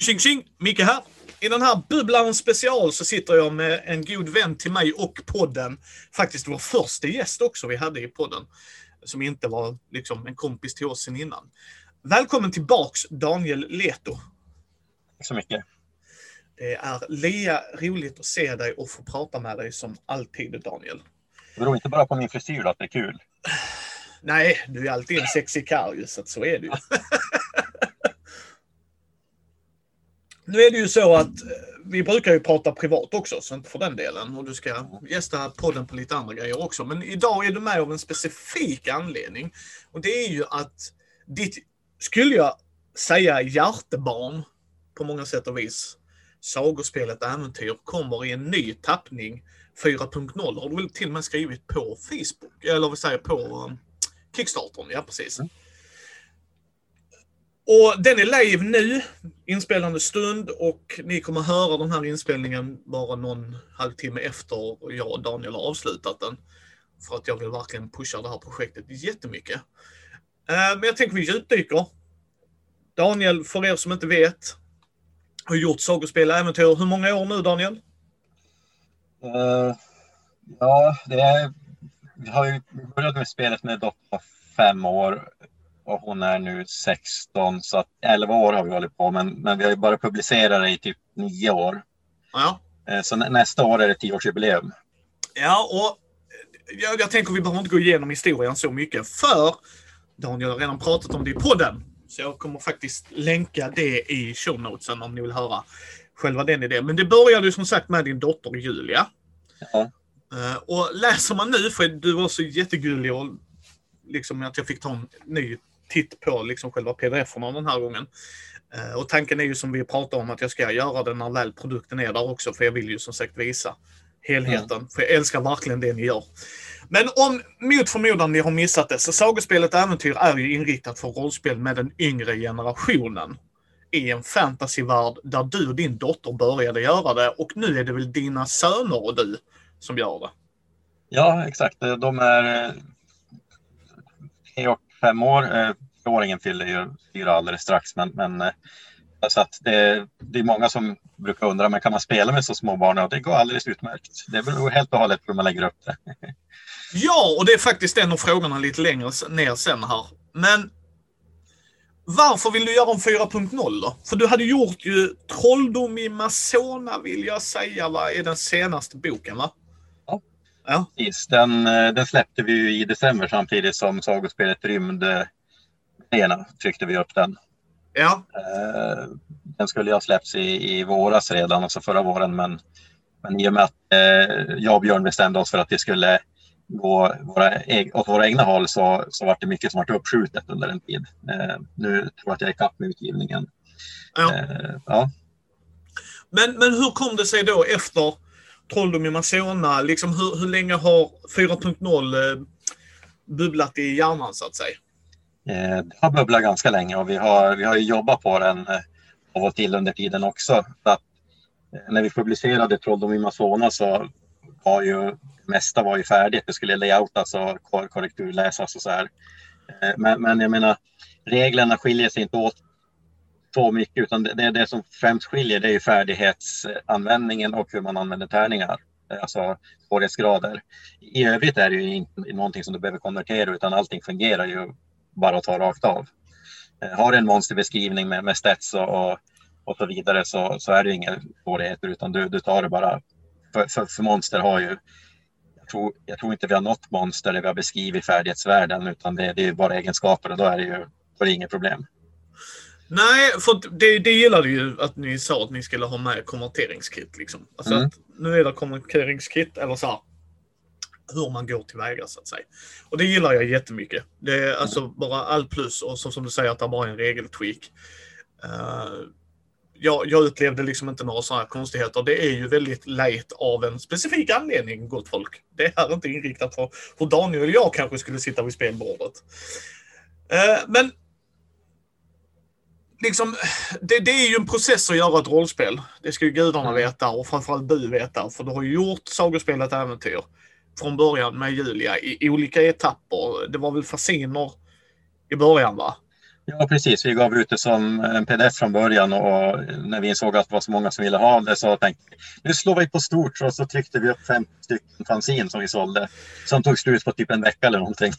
Tjing tjing! Micke här. I den här Bubblaren special så sitter jag med en god vän till mig och podden. Faktiskt vår första gäst också vi hade i podden. Som inte var liksom en kompis till oss sen innan. Välkommen tillbaks Daniel Leto. Tack så mycket. Det är lea roligt att se dig och få prata med dig som alltid Daniel. Det beror inte bara på min frisyr att det är kul. Nej, du är alltid en sexig karl så att så är det ju. Nu är det ju så att eh, vi brukar ju prata privat också, så inte för den delen. Och du ska gästa podden på lite andra grejer också. Men idag är du med av en specifik anledning. Och det är ju att ditt, skulle jag säga, hjärtebarn på många sätt och vis, sagospelet Äventyr, kommer i en ny tappning 4.0. Har du väl till och med skrivit på Facebook, eller vad säger på Kickstarter? Kickstartern, ja precis. Mm. Och den är live nu, inspelande stund och ni kommer höra den här inspelningen bara någon halvtimme efter jag och Daniel har avslutat den. För att jag vill verkligen pusha det här projektet jättemycket. Eh, men jag tänker vi djupdyker. Daniel, för er som inte vet, har gjort sagospel och äventyr. Hur många år nu Daniel? Uh, ja, det är... Vi har ju börjat med spelet med dottern var fem år och hon är nu 16 så att 11 år har vi hållit på men, men vi har ju bara publicerat det i typ nio år. Ja. Eh, så nä, nästa år är det tioårsjubileum. Ja, och jag, jag tänker vi behöver inte gå igenom historien så mycket. För Daniel har redan pratat om det i podden. Så jag kommer faktiskt länka det i show notesen om ni vill höra själva den idén. Men det började ju som sagt med din dotter Julia. Ja. Eh, Och läser man nu, för du var så jättegullig och liksom att jag fick ta en ny titt på liksom själva pdf-erna den här gången. Eh, Och tanken är ju som vi pratade om att jag ska göra det när väl produkten är där också, för jag vill ju som sagt visa helheten. För jag älskar verkligen det ni gör. Men om mot förmodan ni har missat det, så Sagospelet Äventyr är ju inriktat för rollspel med den yngre generationen. I en fantasyvärld där du och din dotter började göra det och nu är det väl dina söner och du som gör det. ja, exakt. De är tre och fem år. Eh, Fyraåringen fyller ju fyra alldeles strax men, men eh, så att det, det är många som brukar undra, men kan man spela med så små barn? Och det går alldeles utmärkt. Det beror helt och hållet på hur man lägger upp det. Ja, och det är faktiskt en av frågorna lite längre ner sen här. Men varför vill du göra en 4.0 då? För du hade gjort ju Trolldom i Masona vill jag säga, va? är den senaste boken va? Ja. Precis, Den, eh, den släppte vi i december samtidigt som sagospelet Rymd eh, Arena tryckte vi upp den. ja, Eh, Den skulle ju ha släppts i, i våras redan, alltså förra våren, men, men i och med att eh, jag och Björn bestämde oss för att vi skulle gå våra, åt våra egna håll så, så var det mycket som var uppskjutet under en tid. Eh, nu tror jag att jag är ikapp med utgivningen. ja. Eh, ja. Men, men hur kom det sig då efter Trolldom i Masona? Liksom hur, hur länge har 4.0 eh, bubblat i hjärnan så att säga? Eh, Det har bubblat ganska länge och vi har, vi har ju jobbat på den eh, av och till under tiden också. Att, eh, när vi publicerade Trolldom i Masona så var ju det mesta var ju färdigt. Det skulle layoutas och kor- korrekturläsas och så här. Eh, Men, men jag menar, reglerna skiljer sig inte åt så mycket utan det, det, det som främst skiljer det är ju färdighetsanvändningen och hur man använder tärningar. Alltså svårighetsgrader. I övrigt är det ju inte någonting som du behöver konvertera utan allting fungerar ju bara att ta rakt av. Eh, har du en monsterbeskrivning med, med stats och, och, och så vidare så, så är det ju inga svårigheter utan du, du tar det bara. För, för, för monster har ju, jag tror, jag tror inte vi har något monster där vi har beskrivit färdighetsvärden utan det, det är ju bara egenskaper och då är det ju då är det inget problem. Nej, för det, det gillade ju att ni sa att ni skulle ha med konverteringskit. Liksom. Alltså Mm. att nu är det konverteringskit, eller så här, hur man går tillväga så att säga. Och det gillar jag jättemycket. Det är alltså bara all plus och så, som du säger att det bara är en regeltweak. Uh, jag, jag upplevde liksom inte några sådana här konstigheter. Det är ju väldigt lätt av en specifik anledning, gott folk. Det är inte inriktat på hur Daniel och jag kanske skulle sitta vid spelbordet. Eh, men liksom, det, det är ju en process att göra ett rollspel. Det ska ju gudarna Mm. veta och framförallt du veta. För du har ju gjort sagospelet Äventyr från början med Julia i olika etapper. Det var väl fasciner i början va? Ja, precis. Vi gav ut det som en pdf från början och när vi insåg att det var så många som ville ha det så tänkte vi nu slår vi på stort och så tryckte vi upp fem stycken fanzin som vi sålde som tog slut på typ en vecka eller någonting.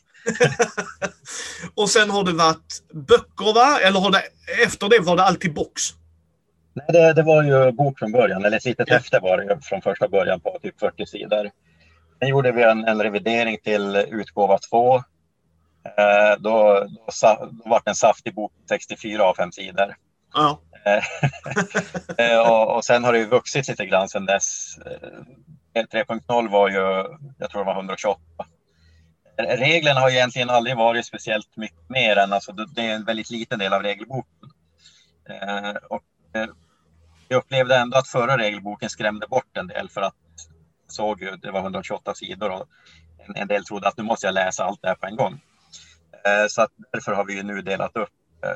och sen har det varit böcker va? Eller har det, efter det var det alltid box? Nej, det, det var ju bok från början, eller ett litet ja. häfte var det från första början på typ 40 sidor. Sen gjorde vi en, en revidering till utgåva 2. Eh, då, då, då var det en saftig bok 64 av fem sidor. Ja. eh, och, och, sen har det ju vuxit lite grann sedan dess. 3.0 eh, var ju, jag tror det var 128. Reglerna har egentligen aldrig varit speciellt mycket mer än, alltså det är en väldigt liten del av regelboken. Eh, och eh, jag upplevde ändå att förra regelboken skrämde bort en del för att såg ju, det var 128 sidor och en, en del trodde att nu måste jag läsa allt det här på en gång. Eh, så att därför har vi nu delat upp eh,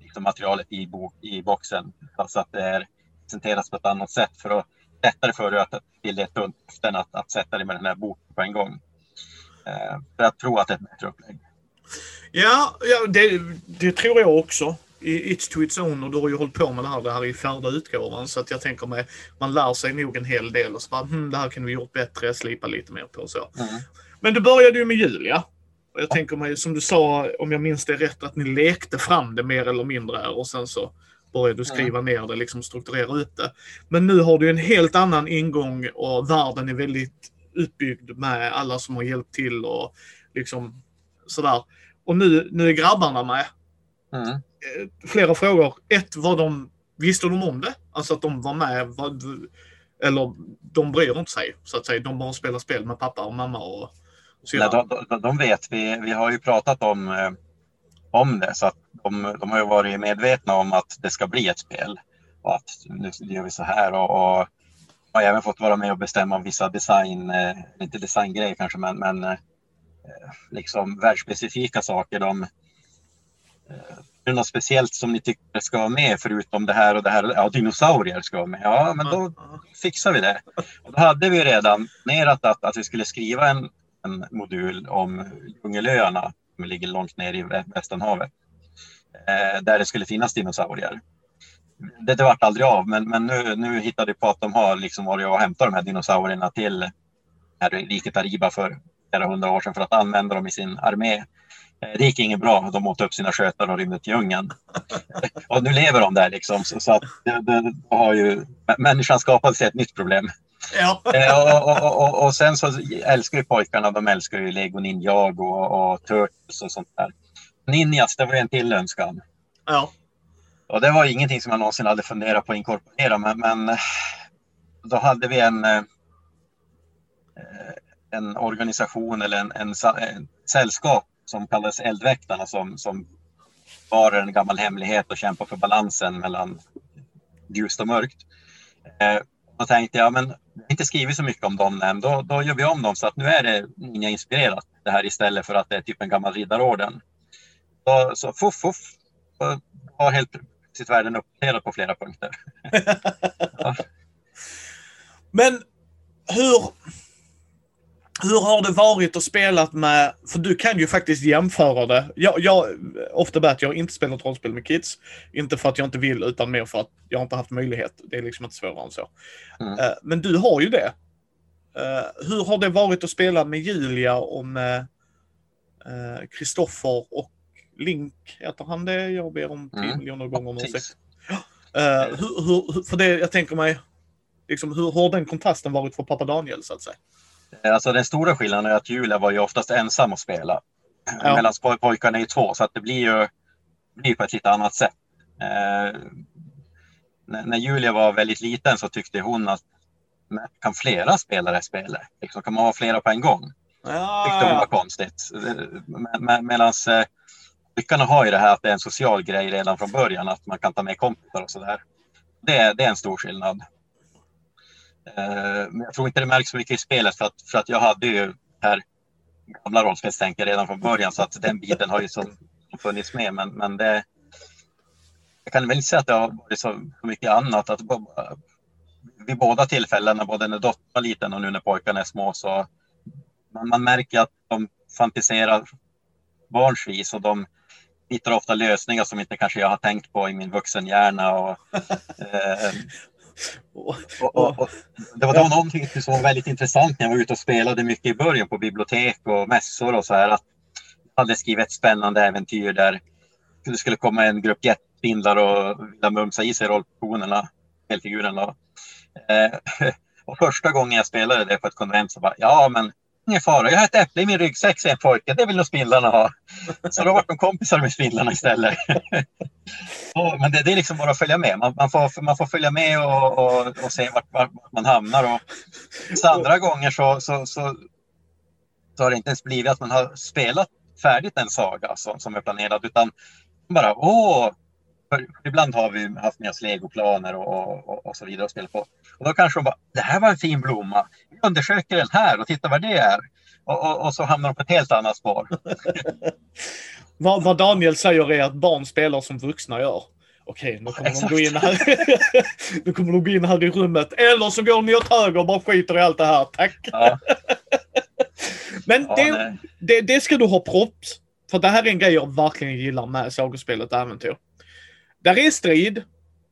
liksom materialet i, bok, i boxen så att det är presenteras på ett annat sätt för att lättare för att till det tunt än att, att sätta det med den här boken på en gång. Eh, för jag tror att det är ett bättre upplägg. Ja, ja det, det tror jag också i It's to its own och du har ju hållit på med det här, det här i fjärde utgåvan. Så att jag tänker mig, man lär sig nog en hel del och så bara, hm, det här kan vi gjort bättre, slipa lite mer på så. Mm. Men du började ju med Julia. Och jag tänker mig, som du sa, om jag minns det rätt, att ni lekte fram det mer eller mindre och sen så började du skriva mm. ner det, liksom strukturera ut det. Men nu har du en helt annan ingång och världen är väldigt utbyggd med alla som har hjälpt till och liksom sådär. Och nu, nu är grabbarna med. Mm. Eh, flera frågor. Ett, var de, visste de om det? Alltså att de var med? Var, eller de bryr inte sig, så att säga. De bara spelar spel med pappa och mamma och Nej, de, de, de, vet. Vi, vi har ju pratat om, eh, om det, så att de, de har ju varit medvetna om att det ska bli ett spel. Och att nu gör vi så här. Och, och har även fått vara med och bestämma vissa design, eh, inte designgrejer kanske, men, men eh, liksom världsspecifika saker. De, är det något speciellt som ni tycker ska vara med förutom det här och det här? Ja, dinosaurier ska vara med. Ja, men då fixar vi det. Och då hade vi redan nerat att, att vi skulle skriva en, en modul om Djungelöarna som ligger långt ner i Västernhavet. Eh, där det skulle finnas dinosaurier. Det, det vart aldrig av, men, men nu, nu hittade vi på att de har liksom varit och hämtat de här dinosaurierna till här riket Ariba för flera hundra år sedan för att använda dem i sin armé. Eh, det gick inget bra. De åt upp sina skötar och rymde till djungeln. och nu lever de där liksom. Så, så att det, det, har ju människan skapat sig ett nytt problem. Ja. Eh, och, och, och, och, sen så älskar ju pojkarna, de älskar ju Lego Ninjago och, och Turtles och sånt där. Ninjas, det var en till önskan. Ja. Och det var ingenting som jag någonsin hade funderat på att inkorporera, men, men då hade vi en, eh, en organisation eller en, en, en sällskap som kallades Eldväktarna som, som var en gammal hemlighet och kämpade för balansen mellan ljust och mörkt. Eh, då tänkte jag, men inte skrivit så mycket om dem än. Då, då gör vi om dem så att nu är det ninja-inspirerat det här istället för att det är typ en gammal riddarorden. Så, så fuff, fuff, har helt sitt värden uppdaterat på flera punkter. ja. Men hur, hur har det varit att spela med, för du kan ju faktiskt jämföra det. Jag, jag ofta bat, jag har inte spelat rollspel med kids. Inte för att jag inte vill, utan mer för att jag inte haft möjlighet. Det är liksom inte svårare än så. Mm. Uh, men du har ju det. Uh, hur har det varit att spela med Julia och med Kristoffer uh, och Link, heter han det? Jag ber om 10 mm. miljoner gånger om ursäkt. Hur, hur, för det, jag tänker mig, liksom, hur har den kontrasten varit för pappa Daniel så att säga? Alltså den stora skillnaden är att Julia var ju oftast ensam att spela. Ja. Medan pojkarna är ju två, så att det blir ju blir på ett lite annat sätt. Eh, när Julia var väldigt liten så tyckte hon att kan flera spelare spela? Liksom, kan man ha flera på en gång? Ja, tyckte hon var konstigt. Medan eh, pojkarna har ju det här att det är en social grej redan från början, att man kan ta med kompisar och sådär. Det, det är en stor skillnad. Eh, men jag tror inte det märks så mycket i spelet för att, för att jag hade ju här gamla rollspelstänket redan från början så att den biten har ju så, funnits med. Men, men det, jag kan väl inte säga att det har varit så mycket annat. Att vid båda tillfällena, både när dottern var liten och nu när pojkarna är små, så man, man märker att de fantiserar barnsvis och de, hittar ofta lösningar som inte kanske jag har tänkt på i min vuxenhjärna. Och, eh, och, och, och, det var då någonting som var väldigt intressant när jag var ute och spelade mycket i början på bibliotek och mässor och så här. Att jag hade skrivit ett spännande äventyr där det skulle komma en grupp jättespindlar och vilja mumsa i sig rollpersonerna, spelfigurerna. Eh, och första gången jag spelade det på ett konvent så bara, ja men ingen fara, jag har ett äpple i min ryggsäck, säger pojken, det vill nog spindlarna ha. Så då var de kompisar med spindlarna istället. men det, det, är liksom bara att följa med. Man, man, får, man får följa med och, och, och se vart, vart, man hamnar. Och så andra gånger så, så, så, så har det inte ens blivit att man har spelat färdigt en saga som, som är planerad, utan bara åh, för ibland har vi haft med oss legoplaner och, och, och så vidare att spela på. Och då kanske de bara, det här var en fin blomma. Vi undersöker den här och tittar vad det är. Och, och, och så hamnar de på ett helt annat spår. vad, vad, Daniel säger är att barn spelar som vuxna gör. Okej, nu kommer de gå in här. nu kommer de gå in här i rummet. Eller så går ni åt höger och bara skiter i allt det här. Tack! Ja. Men ja, det, det, det, ska du ha props. För det här är en grej jag verkligen gillar med sagospelet Äventyr. Där är strid,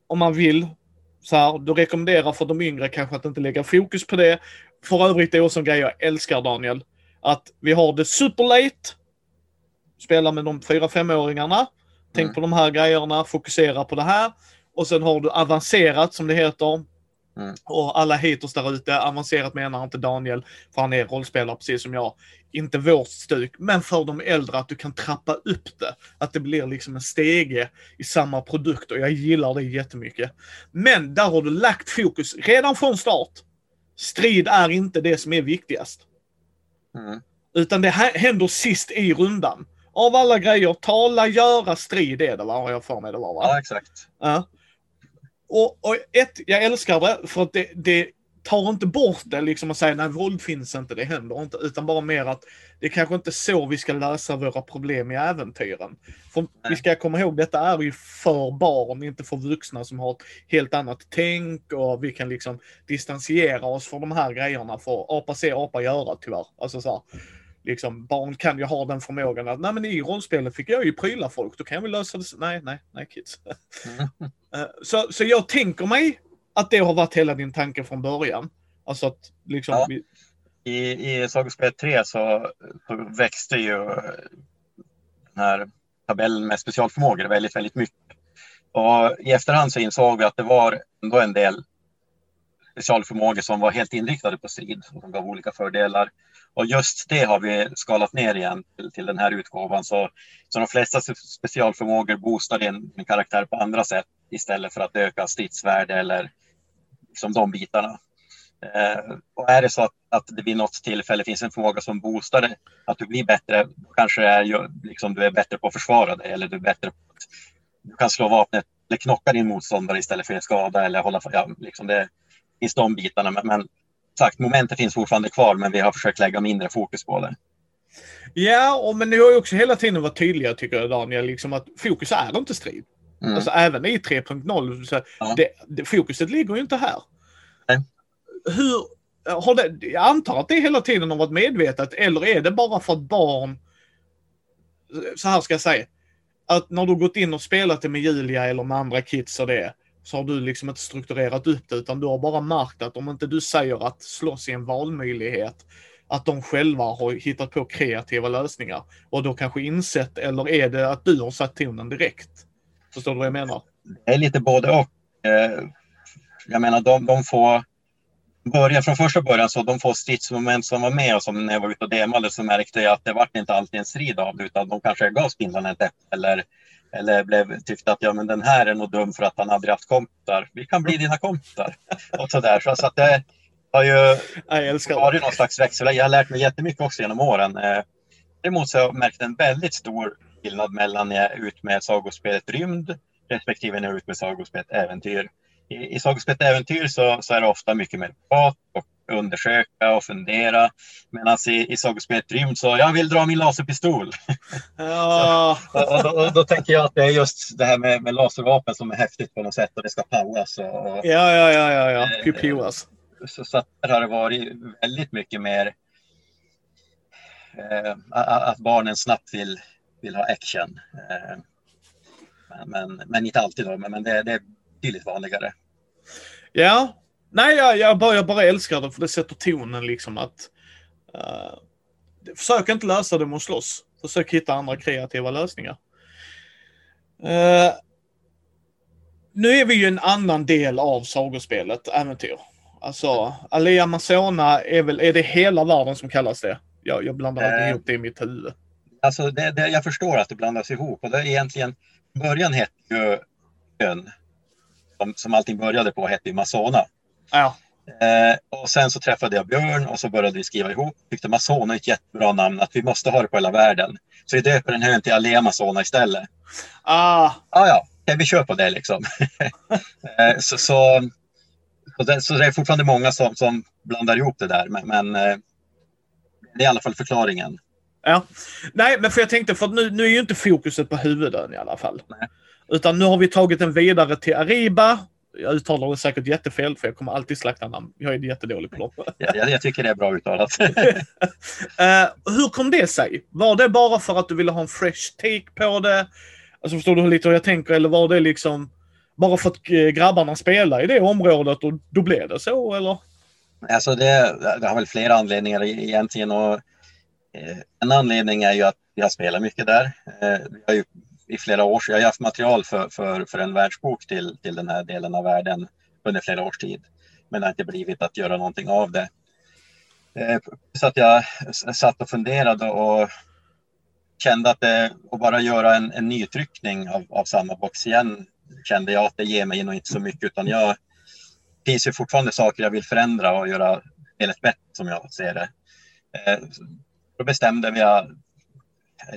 om man vill. Så här, du rekommenderar för de yngre kanske att inte lägga fokus på det. För övrigt är det också en grej jag älskar Daniel. Att vi har det superlate. Spela med de fyra femåringarna. Tänk mm. på de här grejerna, fokusera på det här. Och sen har du avancerat som det heter. Mm. Och alla haters där ute, avancerat menar inte Daniel, för han är rollspelare precis som jag. Inte vårt stuk, men för de äldre att du kan trappa upp det. Att det blir liksom en stege i samma produkt och jag gillar det jättemycket. Men där har du lagt fokus redan från start. Strid är inte det som är viktigast. Mm. Utan det händer sist i rundan. Av alla grejer, tala, göra, strid är det va? Har jag för mig det var va? Ja, exakt. Ja. Och, och ett, jag älskar det för att det, det tar inte bort det liksom och säger nej våld finns inte, det händer inte. Utan bara mer att det är kanske inte så vi ska lösa våra problem i äventyren. För nej. vi ska komma ihåg, detta är ju för barn, inte för vuxna som har ett helt annat tänk och vi kan liksom distansiera oss från de här grejerna för apa se, apa göra tyvärr. Alltså så här liksom, barn kan ju ha den förmågan att nej men i rollspelet fick jag ju pryla folk, då kan vi lösa det. Nej, nej, nej kids. Eh, så, så jag tänker mig att det har varit hela din tanke från början. Alltså att liksom... Ja. Vi... I, I Sagospel 3 så, så växte ju den här tabellen med specialförmågor väldigt, väldigt mycket. Och i efterhand så insåg vi att det var ändå en del specialförmågor som var helt inriktade på strid och som gav olika fördelar. Och just det har vi skalat ner igen till, till den här utgåvan. Så, så de flesta specialförmågor boostar din, din karaktär på andra sätt istället för att öka stridsvärde eller liksom de bitarna. Eh, och är det så att, att det vid något tillfälle finns en förmåga som boostar det, att du blir bättre, kanske är ju, liksom, du är bättre på att försvara dig eller du är bättre på att du kan slå vapnet eller knocka din motståndare istället för att skada eller hålla ja, liksom det finns de bitarna. Men, men sagt, momentet finns fortfarande kvar, men vi har försökt lägga mindre fokus på det. Ja, och, men ni har ju också hela tiden varit tydliga, tycker jag, Daniel, liksom att fokus är inte strid. Mm. Alltså även i 3.0, ja. det, det, fokuset ligger ju inte här. Nej. Hur, har det, jag antar att det hela tiden har varit medvetet, eller är det bara för att barn, så här ska jag säga, att när du gått in och spelat det med Julia eller med andra kids och det, så har du liksom inte strukturerat upp det utan du har bara märkt att om inte du säger att slåss är en valmöjlighet att de själva har hittat på kreativa lösningar och då kanske insett eller är det att du har satt tonen direkt? Förstår du vad jag menar? Det är lite både och. Eh, jag menar de, de får börja från första början så de få stridsmoment som var med och som när jag var ute och demade så märkte jag att det vart inte alltid en strid av det utan de kanske gav spindlarna ett äpple eller eller blev, tyckte att ja, men den här är nog dum för att han aldrig haft kompisar. Vi kan bli dina kompisar. Och så där. Så, så att det har ju varit någon slags växel. Jag har lärt mig jättemycket också genom åren. Eh, däremot så har jag märkt en väldigt stor skillnad mellan när jag är ute med sagospelet Rymd respektive när jag är ute med sagospelet Äventyr. I, i sagospelet Äventyr så, så är det ofta mycket mer prat och undersöka och fundera. Medan i, i sagospelet Rymd så, jag vill dra min laserpistol. Ja. så, och, då, och, då, tänker jag att det är just det här med, med laservapen som är häftigt på något sätt och det ska powas. Och, ja, ja, ja, ja, ja. Eh, Pipiwas. Så, så där har det varit väldigt mycket mer eh, att barnen snabbt vill, vill ha action. Eh, Men, men, men inte alltid då, men, men det, det är betydligt vanligare. Ja. Nej, jag, jag, bara, jag bara älskar det för det sätter tonen liksom att... Uh, försök inte lösa det med att slåss. Försök hitta andra kreativa lösningar. Uh, nu är vi ju en annan del av sagospelet, äventyr. Alltså, Alea Amazona är väl, är det hela världen som kallas det? Jag, jag blandar alltid ihop det i mitt huvud. Alltså, det, det, jag förstår att det blandas ihop och det är egentligen, början hette ju ön, som, som allting började på, hette ju Masona. Ja. Eh, och sen så träffade jag Björn och så började vi skriva ihop. Tyckte Masona är ett jättebra namn, att vi måste ha det på hela världen. Så vi döper den här till Alea Amazona istället. Ah. Ah, ja, ja, vi kör på det liksom. eh, så, så, så, det, så det är fortfarande många som, som blandar ihop det där, men, men eh, det är i alla fall förklaringen. Ja. Nej, men för jag tänkte, för nu, nu är ju inte fokuset på huvudön i alla fall. Nej. Utan nu har vi tagit den vidare till Ariba. Jag uttalar det säkert jättefel, för jag kommer alltid slakta namn. Jag är jättedålig på dem. Jag, jag, jag tycker det är bra uttalat. uh, hur kom det sig? Var det bara för att du ville ha en fresh take på det? Alltså förstår du lite hur jag tänker? Eller var det liksom bara för att eh, grabbarna spelar i det området och då blev det så, eller? Alltså det, det har väl flera anledningar egentligen. Och, eh, en anledning är ju att vi har spelat mycket där. Eh, vi har ju i flera år, jag har haft material för, för, för en världsbok till, till den här delen av världen under flera års tid. Men det har inte blivit att göra någonting av det. Eh, så att jag satt och funderade och kände att det, att bara göra en, en nytryckning av, av samma box igen kände jag att det ger mig nog inte så mycket utan jag det finns ju fortfarande saker jag vill förändra och göra spelet bättre som jag ser det. Eh, då bestämde jag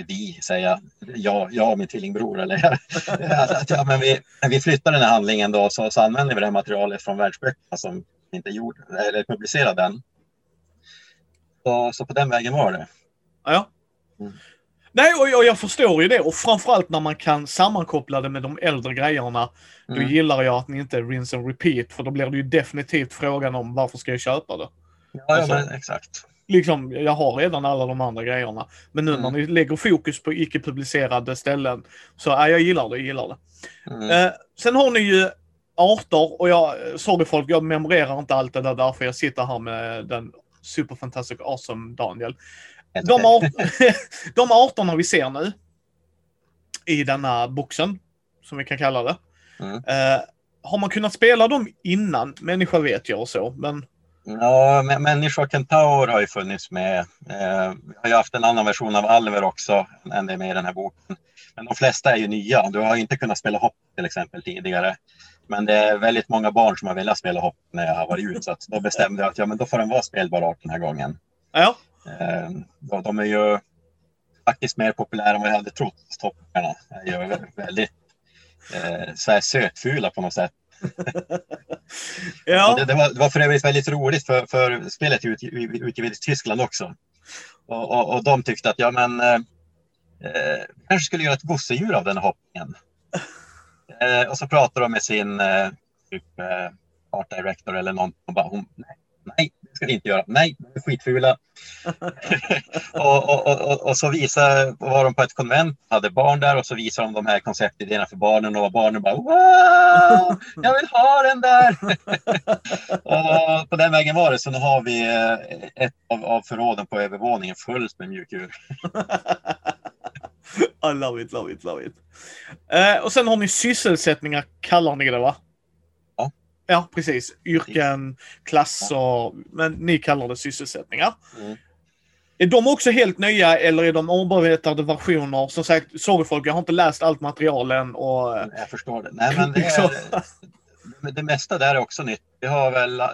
vi säger jag, jag, och min tvillingbror, eller, att, ja, men vi, vi flyttar den här handlingen då så, så använder vi det här materialet från världsböckerna som inte gjord, eller publicerade den. Så, så på den vägen var det. Ja. Mm. Nej, och jag, jag, förstår ju det. Och framförallt när man kan sammankoppla det med de äldre grejerna. Då mm. gillar jag att ni inte rinse and repeat. För då blir det ju definitivt frågan om varför ska jag köpa det? Ja, alltså, men exakt. Liksom, jag har redan alla de andra grejerna. Men nu mm. när ni lägger fokus på icke-publicerade ställen. Så ja, jag gillar det, jag gillar det. Mm. Eh, sen har ni ju arter och jag, sorry folk, jag memorerar inte allt det där därför jag sitter här med den superfantastic awesome Daniel. De, art, de arterna vi ser nu i denna boxen, som vi kan kalla det. Mm. Eh, har man kunnat spela dem innan? Människa vet jag och så, men... Ja, människa och kentaur har ju funnits med. Eh, vi har ju haft en annan version av Alver också än det är med i den här boken. Men de flesta är ju nya. Du har inte kunnat spela hopp till exempel tidigare. Men det är väldigt många barn som har velat spela hopp när jag har varit ute. Så då bestämde jag att ja, men då får den vara spelbar art den här gången. Ja. Eh, de är ju faktiskt mer populära än vad jag hade trott. Topparna är ju väldigt eh, så här sötfula på något sätt. ja. det, det, var, det var för övrigt väldigt roligt för, för spelet är utgivet i Tyskland också. Och, och, och, de tyckte att ja men eh, eh kanske skulle göra ett gosedjur av den hoppningen. Eh, och så pratade de med sin eh, typ, eh, art director eller någon och bara hon, nej, nej, ska vi inte göra. Nej, de är skitfula. och, och, och, och, så visade, var de på ett konvent, hade barn där och så visade de de här konceptidéerna för barnen och barnen bara wow, jag vill ha den där. och på den vägen var det. Så nu har vi eh, ett av, av förråden på övervåningen fullt med mjukdjur. I love it, love it, love it. Eh, och sen har ni sysselsättningar, kallar ni det va? Ja, precis. Yrken, klasser, men ni kallar det sysselsättningar. Mm. Är de också helt nya eller är de omarbetade versioner? Som sagt, sorry folk, jag har inte läst allt material än. Och, jag förstår det. Nej, men det, är, det mesta där är också nytt. Vi har väl eh,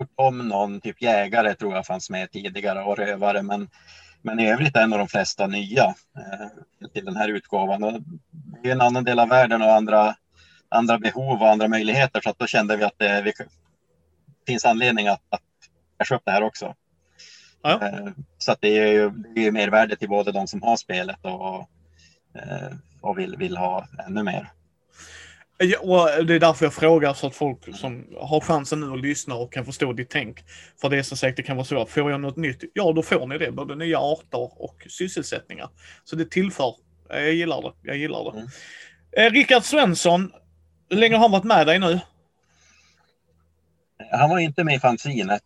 gjort om någon, typ jägare tror jag fanns med tidigare och rövare. Men, men i övrigt är nog de flesta nya eh, till den här utgåvan. Det är en annan del av världen och andra andra behov och andra möjligheter. Så att då kände vi att det vi, finns anledning att, att casha upp det här också. Ja. Eh, så att det är ju det är mervärde till både de som har spelet och, eh, och vill, vill ha ännu mer. Ja, och det är därför jag frågar så att folk som har chansen nu att lyssna och kan förstå ditt tänk. För det är som sagt, det kan vara så att får jag något nytt, ja då får ni det. Både nya arter och sysselsättningar. Så det tillför. Jag gillar det. Jag gillar det. Mm. Eh, Rickard Svensson, hur länge har han varit med dig nu? Han var inte med i fanzinet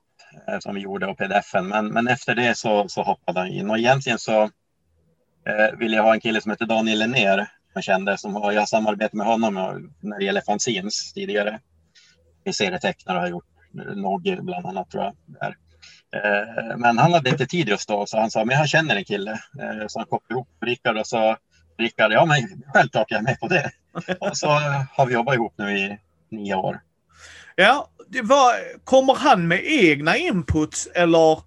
eh, som vi gjorde och pdf-en, men, men efter det så, så hoppade han in. Och egentligen så eh, ville jag ha en kille som heter Daniel Linnér jag kände, som har, jag har samarbetat med honom när det gäller fanzines tidigare. Vi serietecknare har gjort Nogge bland annat tror jag. Där. Eh, men han hade inte tid just då, så han sa, men jag känner en kille. Eh, så han kopplade ihop Rickard och sa, Rickard, ja men självklart jag är med på det. Och så har vi jobbat ihop nu i nio år. Ja, var, kommer han med egna inputs eller,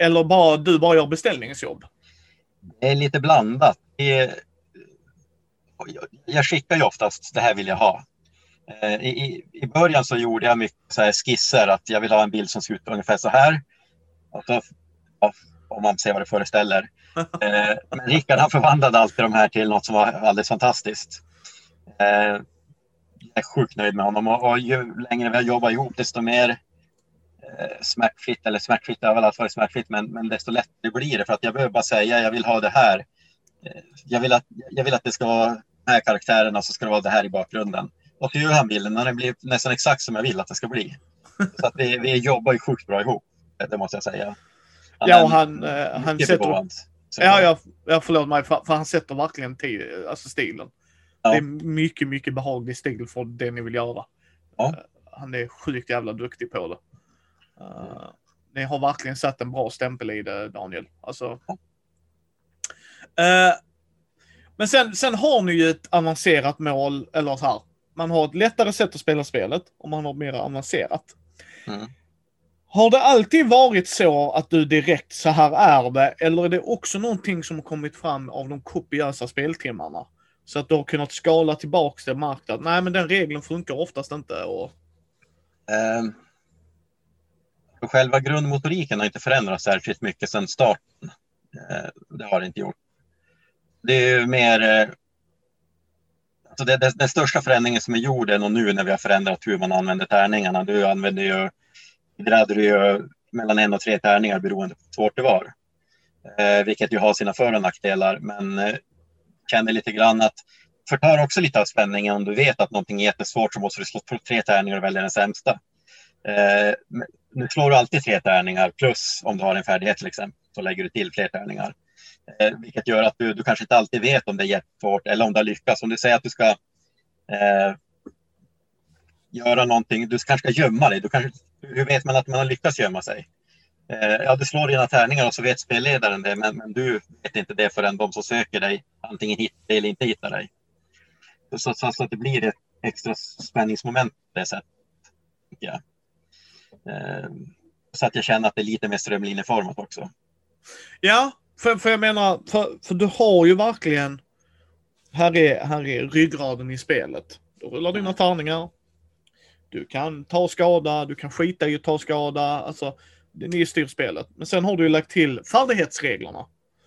eller bara du bara gör beställningsjobb? Det är lite blandat. Det, jag skickar ju oftast, det här vill jag ha. Eh, I, I början så gjorde jag mycket så här skisser, att jag vill ha en bild som ser ut ungefär så här. Och så, om man ser vad det föreställer. Eh, men Rickard han förvandlade alltid de här till något som var alldeles fantastiskt. Eh, jag är sjukt nöjd med honom och, och ju längre vi har jobbat ihop desto mer smärtfritt, eller smärtfritt, har väl alltid varit smärtfritt, men, men desto lättare blir det för att jag behöver bara säga jag vill ha det här. Jag vill att, jag vill att det ska vara de här karaktärerna så ska det vara det här i bakgrunden. Och så gör han bilden och den blir nästan exakt som jag vill att det ska bli. Så att vi, vi jobbar ju sjukt bra ihop, det måste jag säga. Han ja, och han, eh, han sätter... Ja, ja, ja, förlåt mig, för, för han sätter verkligen tid, alltså stilen. Ja. Det är mycket, mycket behaglig stil för det ni vill göra. Ja. Uh, han är sjukt jävla duktig på det. Uh, ni har verkligen satt en bra stämpel i det, Daniel. Alltså. Ja. Uh, men sen, sen har ni ju ett avancerat mål, eller så här. Man har ett lättare sätt att spela spelet och man har mer avancerat. Mm. Har det alltid varit så att du direkt, så här är det, eller är det också någonting som har kommit fram av de kopiösa speltimmarna? Så att du har kunnat skala tillbaks det och märkt att nej men den regeln funkar oftast inte. Och... Um, själva grundmotoriken har inte förändrats särskilt mycket sedan starten. Uh, det har det inte gjort. Det är mer uh, alltså det, det, den största förändringen som är gjord är nog nu när vi har förändrat hur man använder tärningarna. Du använder ju, där hade du ju mellan en och tre tärningar beroende på hur svårt det var. Eh, vilket ju har sina för och nackdelar, men eh, känner lite grann att förtar också lite av spänningen om du vet att någonting är jättesvårt så måste du slå tre tärningar och välja den sämsta. Eh, nu slår du alltid tre tärningar plus om du har en färdighet till exempel så lägger du till fler tärningar. Eh, vilket gör att du, du kanske inte alltid vet om det är jättesvårt eller om du har lyckats. Om du säger att du ska eh, göra någonting, du kanske ska gömma dig. Du kanske, hur vet man att man har lyckats gömma sig? Eh, ja, du slår dina tärningar och så vet spelledaren det, men, men, du vet inte det förrän de som söker dig antingen hittar dig eller inte hittar dig. Så, så, så att det blir ett extra spänningsmoment på det sättet. Ja. Eh, så att jag känner att det är lite mer strömlinjeformat också. Ja, för, för jag menar, för, för du har ju verkligen... Här är, här är ryggraden i spelet. Du rullar dina tärningar. Du kan ta skada, du kan skita i att ta skada. Alltså, ni styr spelet. Men sen har du lagt till färdighetsreglerna.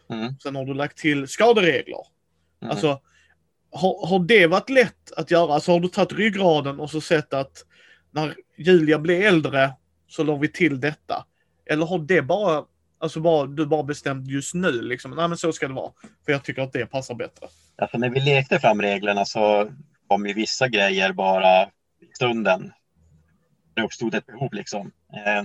Mm. Sen har du lagt till skaderegler. Mm. Alltså, har, har det varit lätt att göra? Alltså har du tagit ryggraden och så sett att när Julia blir äldre så la vi till detta? Eller har det bara Alltså bara, du bara bestämt just nu liksom. Nej men så ska det vara. För jag tycker att det passar bättre. Alltså när vi lekte fram reglerna så kom ju vissa grejer bara stunden. Det uppstod ett behov liksom. Eh,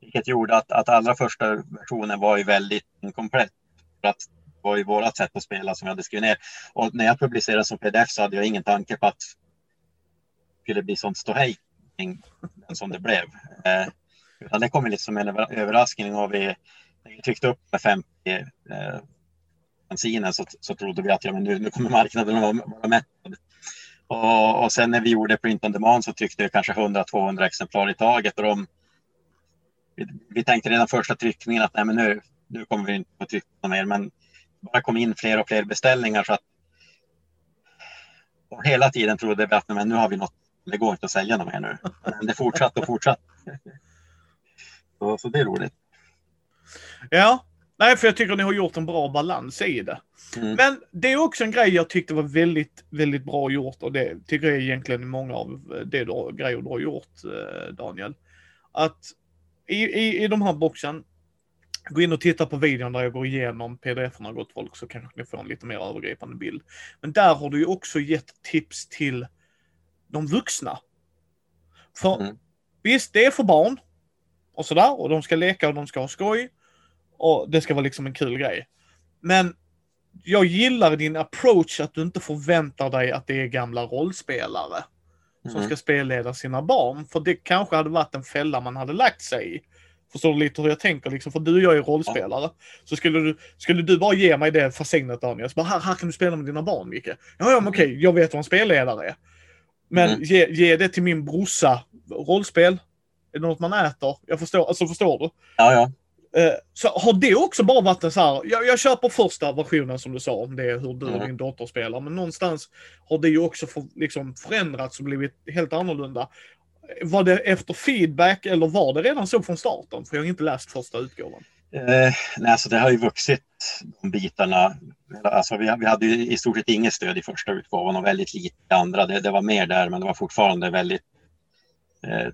vilket gjorde att, att allra första versionen var ju väldigt inkomplett. För att det var ju vårat sätt att spela som jag hade skrivit ner. Och när jag publicerade som pdf så hade jag ingen tanke på att det skulle bli sånt ståhej som det blev. Eh, utan det kom lite som en överraskning och vi, när vi tryckte upp med 50 eh, bensinen så, så trodde vi att ja, men nu, nu kommer marknaden att vara mättad. Och, och sen när vi gjorde print on demand så tryckte vi kanske 100-200 exemplar i taget. Och de, vi, vi, tänkte redan första tryckningen att nej, men nu, nu kommer vi inte att trycka mer. Men bara kom in fler och fler beställningar så att och hela tiden trodde vi att men nu har vi något, det går inte att sälja något mer nu. Men det fortsatte och fortsatte. Så, så det är roligt. Ja, nej för jag tycker ni har gjort en bra balans i det. Mm. Men det är också en grej jag tyckte var väldigt, väldigt bra gjort och det tycker jag egentligen många av det du, grejer du har gjort, eh, Daniel. Att i, i, i de här boxen Gå in och titta på videon där jag går igenom pdf-erna gott folk så kanske ni får en lite mer övergripande bild. Men där har du ju också gett tips till de vuxna. För Mm. visst, det är för barn och sådär och de ska leka och de ska ha skoj och det ska vara liksom en kul grej. Men jag gillar din approach att du inte förväntar dig att det är gamla rollspelare som Mm. ska spelleda sina barn. För det kanske hade varit en fälla man hade lagt sig i. Förstår du lite hur jag tänker? Liksom? För du och jag är rollspelare. Så skulle du, skulle du bara ge mig det fascinet Daniel. Så bara, här, här kan du spela med dina barn Micke. Ja, ja men okej, jag vet vad en spelledare är. Men Mm. ge, ge det till min brorsa. Rollspel. Är det något man äter? Jag förstår, alltså förstår du? Ja, ja. Eh, Så har det också bara varit en så här, jag, jag köper första versionen som du sa om det, hur du och Mm. din dotter spelar, men någonstans har det ju också för, liksom förändrats och blivit helt annorlunda. Var det efter feedback eller var det redan så från starten? För jag har inte läst första utgåvan. Eh, nej, alltså det har ju vuxit de bitarna. Alltså vi, vi hade ju i stort sett inget stöd i första utgåvan och väldigt lite i andra. Det, det var mer där, men det var fortfarande väldigt eh,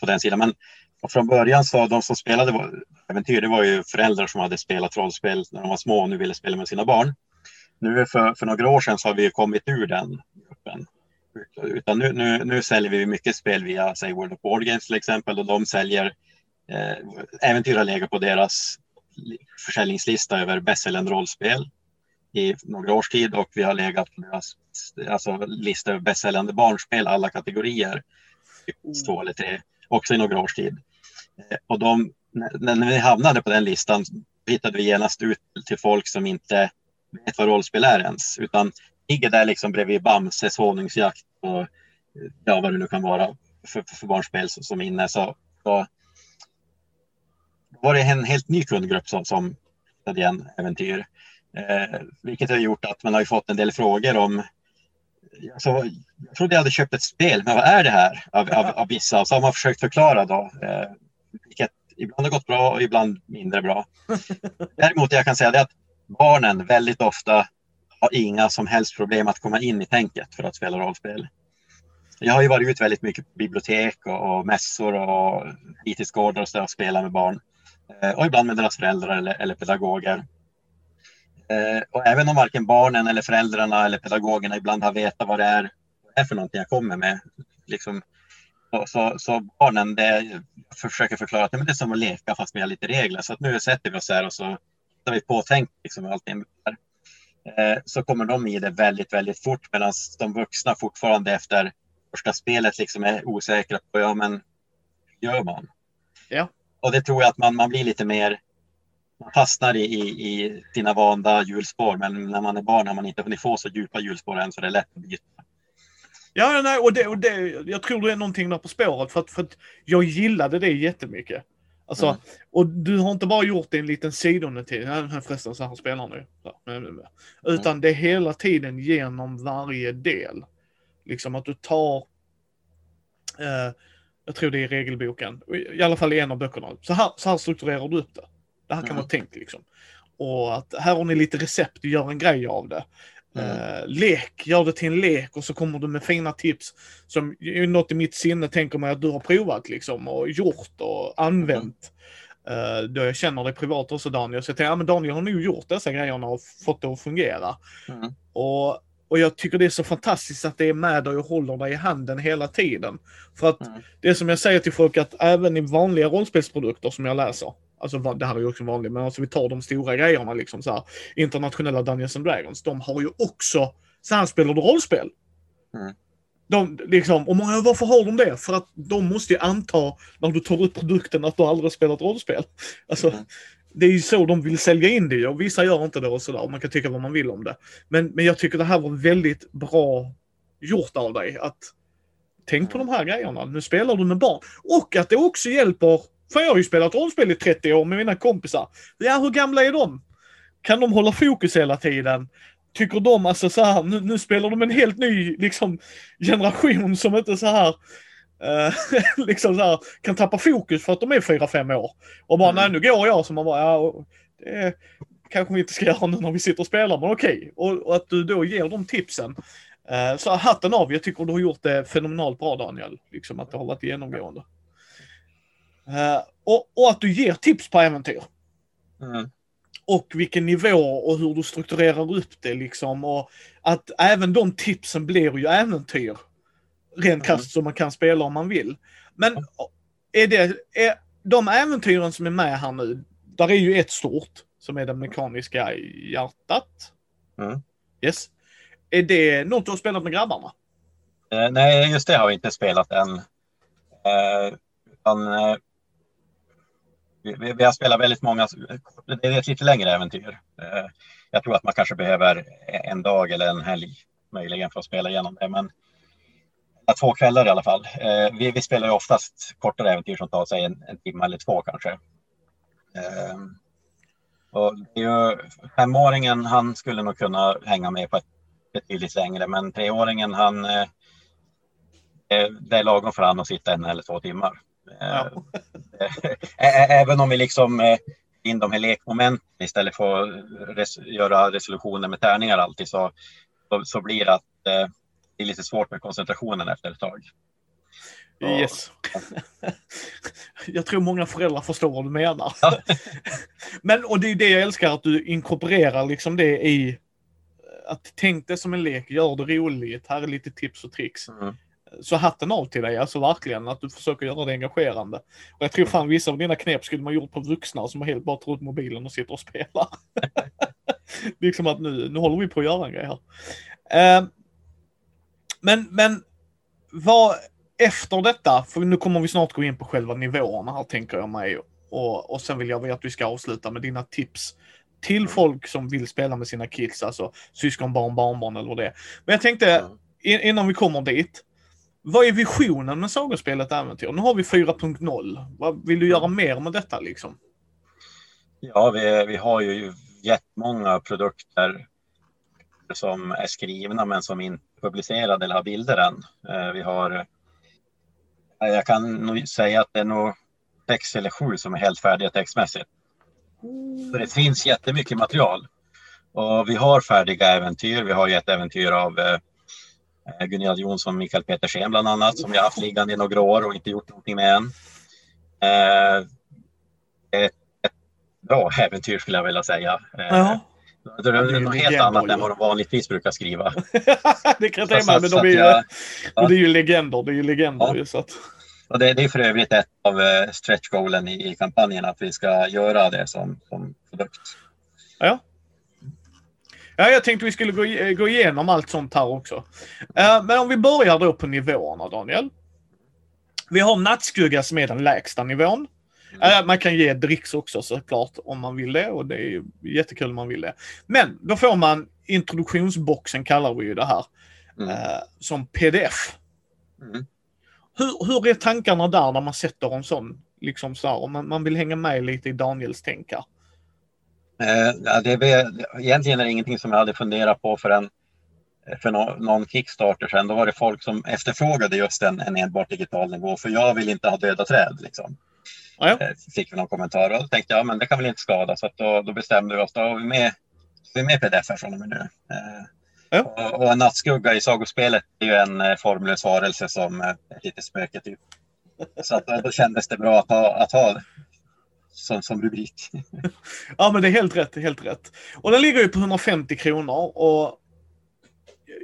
på den sidan. Men och från början så de som spelade äventyr, det var ju föräldrar som hade spelat rollspel när de var små och nu ville spela med sina barn. Nu för, för några år sedan så har vi ju kommit ur den gruppen. Utan nu, nu, nu säljer vi mycket spel via säg World of Board Games till exempel och de säljer eh, äventyr har legat på deras försäljningslista över bästsäljande rollspel i några års tid och vi har legat på deras alltså, lista över bästsäljande barnspel alla kategorier. Två eller tre, också i några års tid. Eh, och de, när, när vi hamnade på den listan hittade vi genast ut till folk som inte vet vad rollspel är ens, utan ligger där liksom bredvid Bamses honungsjakt och eh, ja, vad det nu kan vara för, för barnspel som som är inne. Så, så var det en helt ny kundgrupp som, som hittade igen äventyr. Eh, vilket har gjort att man har fått en del frågor om Alltså, jag trodde jag hade köpt ett spel, men vad är det här? Av, av, av vissa. Och så har man försökt förklara då. Eh, vilket ibland har gått bra och ibland mindre bra. Däremot jag kan säga det att barnen väldigt ofta har inga som helst problem att komma in i tänket för att spela rollspel. Jag har ju varit ut väldigt mycket på bibliotek och, och mässor och fritidsgårdar och så och spelat med barn. Eh, och ibland med deras föräldrar eller, eller pedagoger. Eh, och även om varken barnen eller föräldrarna eller pedagogerna ibland har vetat vad det är, vad det är för någonting jag kommer med. Liksom, så, så, så barnen, det, försöker förklara att det är som att leka fast vi har lite regler. Så att nu sätter vi oss här och så tar vi påtänkt liksom, allting. Eh, så kommer de i det väldigt, väldigt fort medan de vuxna fortfarande efter första spelet liksom är osäkra på, ja men hur gör man? Ja. Och det tror jag att man, man blir lite mer man fastnar i, i, i sina vanda hjulspår, men när man är barn har man inte hunnit få så djupa hjulspår än så det är lätt att byta. Ja, nej, och, det, och det, jag tror det är någonting där på spåret för att, för att jag gillade det jättemycket. Alltså, Mm. och du har inte bara gjort det en liten sidonotis, nej förresten så här spelar nu. Utan det är hela tiden genom varje del. Liksom att du tar, eh, jag tror det är regelboken, i alla fall i en av böckerna. Så här, så här strukturerar du upp det. Det här kan Mm. vara tänkt liksom. Och att här har ni lite recept, gör en grej av det. Mm. Lek, gör det till en lek och så kommer du med fina tips som något i mitt sinne tänker mig att du har provat liksom och gjort och använt. Eh, då jag känner dig privat också Daniel, så jag tänker, ja men Daniel har nog gjort dessa grejerna och fått det att fungera. Mm. Och, och jag tycker det är så fantastiskt att det är med dig och håller dig i handen hela tiden. För att Mm. det är som jag säger till folk att även i vanliga rollspelsprodukter som jag läser, alltså det här är ju också vanligt, men alltså vi tar de stora grejerna liksom så här, internationella Dungeons and Dragons, de har ju också, spelar du rollspel. Mm. De, liksom, och många, varför har de det? För att de måste ju anta, när du tar ut produkten, att du aldrig spelat rollspel. Alltså, Mm. det är ju så de vill sälja in det och vissa gör inte det och sådär. Man kan tycka vad man vill om det. Men, men jag tycker det här var väldigt bra gjort av dig. Att Tänk på de här grejerna. Nu spelar du med barn. Och att det också hjälper, för jag har ju spelat rollspel i 30 år med mina kompisar. Ja, hur gamla är de? Kan de hålla fokus hela tiden? Tycker de alltså så här, nu, nu spelar de en helt ny liksom, generation som inte så här eh, liksom så här, kan tappa fokus för att de är 4-5 år. Och bara, Mm. nej nu går jag. Så man bara, ja, det kanske vi inte ska göra nu när vi sitter och spelar, men okej. Och, och att du då ger dem tipsen. Eh, så hatten av, jag tycker du har gjort det fenomenalt bra Daniel. Liksom att det har varit genomgående. Eh, och, och att du ger tips på äventyr. Mm. Och vilken nivå och hur du strukturerar upp det liksom. Och att även de tipsen blir ju äventyr. Rent Mm. krasst som man kan spela om man vill. Men är det, är de äventyren som är med här nu, där är ju ett stort som är det mekaniska hjärtat. Mm. Yes. Är det något du har spelat med grabbarna? Eh, nej, just det har vi inte spelat än. Eh, utan, eh, vi, vi har spelat väldigt många, det är ett lite längre äventyr. Eh, jag tror att man kanske behöver en dag eller en helg möjligen för att spela igenom det. Men två kvällar i alla fall. Eh, vi, vi spelar ju oftast kortare äventyr som tar sig en, en timme eller två kanske. Eh, och det är ju, femåringen, han skulle nog kunna hänga med på ett betydligt längre, men treåringen, han det är lagom för han att sitta en eller två timmar. Ja. Även om vi liksom eh, in de här lekmomenten istället för att res- göra resolutioner med tärningar alltid så, så, så blir det att eh, det är lite svårt med koncentrationen efter ett tag. Ja. Yes. jag tror många föräldrar förstår vad du menar. Ja. Men, och det är det jag älskar, att du inkorporerar liksom det i att tänk det som en lek, gör det roligt, här är lite tips och tricks. Mm. Så hatten av till dig, alltså verkligen, att du försöker göra det engagerande. Och jag tror fan vissa av dina knep skulle man gjort på vuxna som helt bara tar ut mobilen och sitter och spelar. liksom att nu, nu håller vi på att göra en grej här. Eh, men, men vad efter detta, för nu kommer vi snart gå in på själva nivåerna här tänker jag mig. Och, och sen vill jag att vi ska avsluta med dina tips till folk som vill spela med sina kids, alltså syskon, barn, barnbarn eller vad det är. Men jag tänkte, Mm. in, innan vi kommer dit. Vad är visionen med sagospelet Äventyr? Nu har vi 4.0. Vad vill du göra mer med detta liksom? Ja, vi, vi har ju jättemånga produkter som är skrivna men som inte är publicerade eller har bilder än. Eh, Vi har, eh, jag kan nog säga att det är nog sex eller sju som är helt färdiga textmässigt. Så det finns jättemycket material. Och vi har färdiga äventyr. Vi har ju ett äventyr av eh, Gunilla Jonsson och Mikael Petersen bland annat som jag haft liggande i några år och inte gjort någonting med än. Eh, ett, ett bra äventyr skulle jag vilja säga. Eh, Ja. Det är något helt annat ju. än vad de vanligtvis brukar skriva. det kan jag tänka mig, men så de att är ju, jag- och det är ju legender. Det är ju legender Ja. så att, Och det, det är för övrigt ett av eh, stretch goalen i, i kampanjen att vi ska göra det som, som produkt. Ja, jag tänkte vi skulle gå, i- gå igenom allt sånt här också. Eh, men om vi börjar då på nivåerna, Daniel. Vi har nattskugga som är den lägsta nivån. Eh, man kan ge dricks också såklart om man vill det och det är jättekul om man vill det. Men då får man introduktionsboxen kallar vi ju det här. Mm. eh, som pdf. Mm. Hur, hur är tankarna där när man sätter en sån? Liksom så här, om man, man vill hänga med lite i Daniels tänk här. Eh, det är, egentligen är det ingenting som jag hade funderat på förrän för nå- någon Kickstarter sen. Då var det folk som efterfrågade just en, en enbart digital nivå för jag vill inte ha döda träd. Liksom. Ja, ja. Eh, Fick vi någon kommentar och då tänkte jag men det kan väl inte skada så att då, då bestämde vi oss. Då har vi med, vi med pdf från och med nu. Eh, Ja. och, och en nattskugga i sagospelet är ju en eh, formlös varelse som eh, ett litet spöke typ. Så att, då, då kändes det bra att ha, att ha som, som rubrik. Ja, men det är helt rätt. Helt rätt. Och den ligger ju på 150 kronor. Och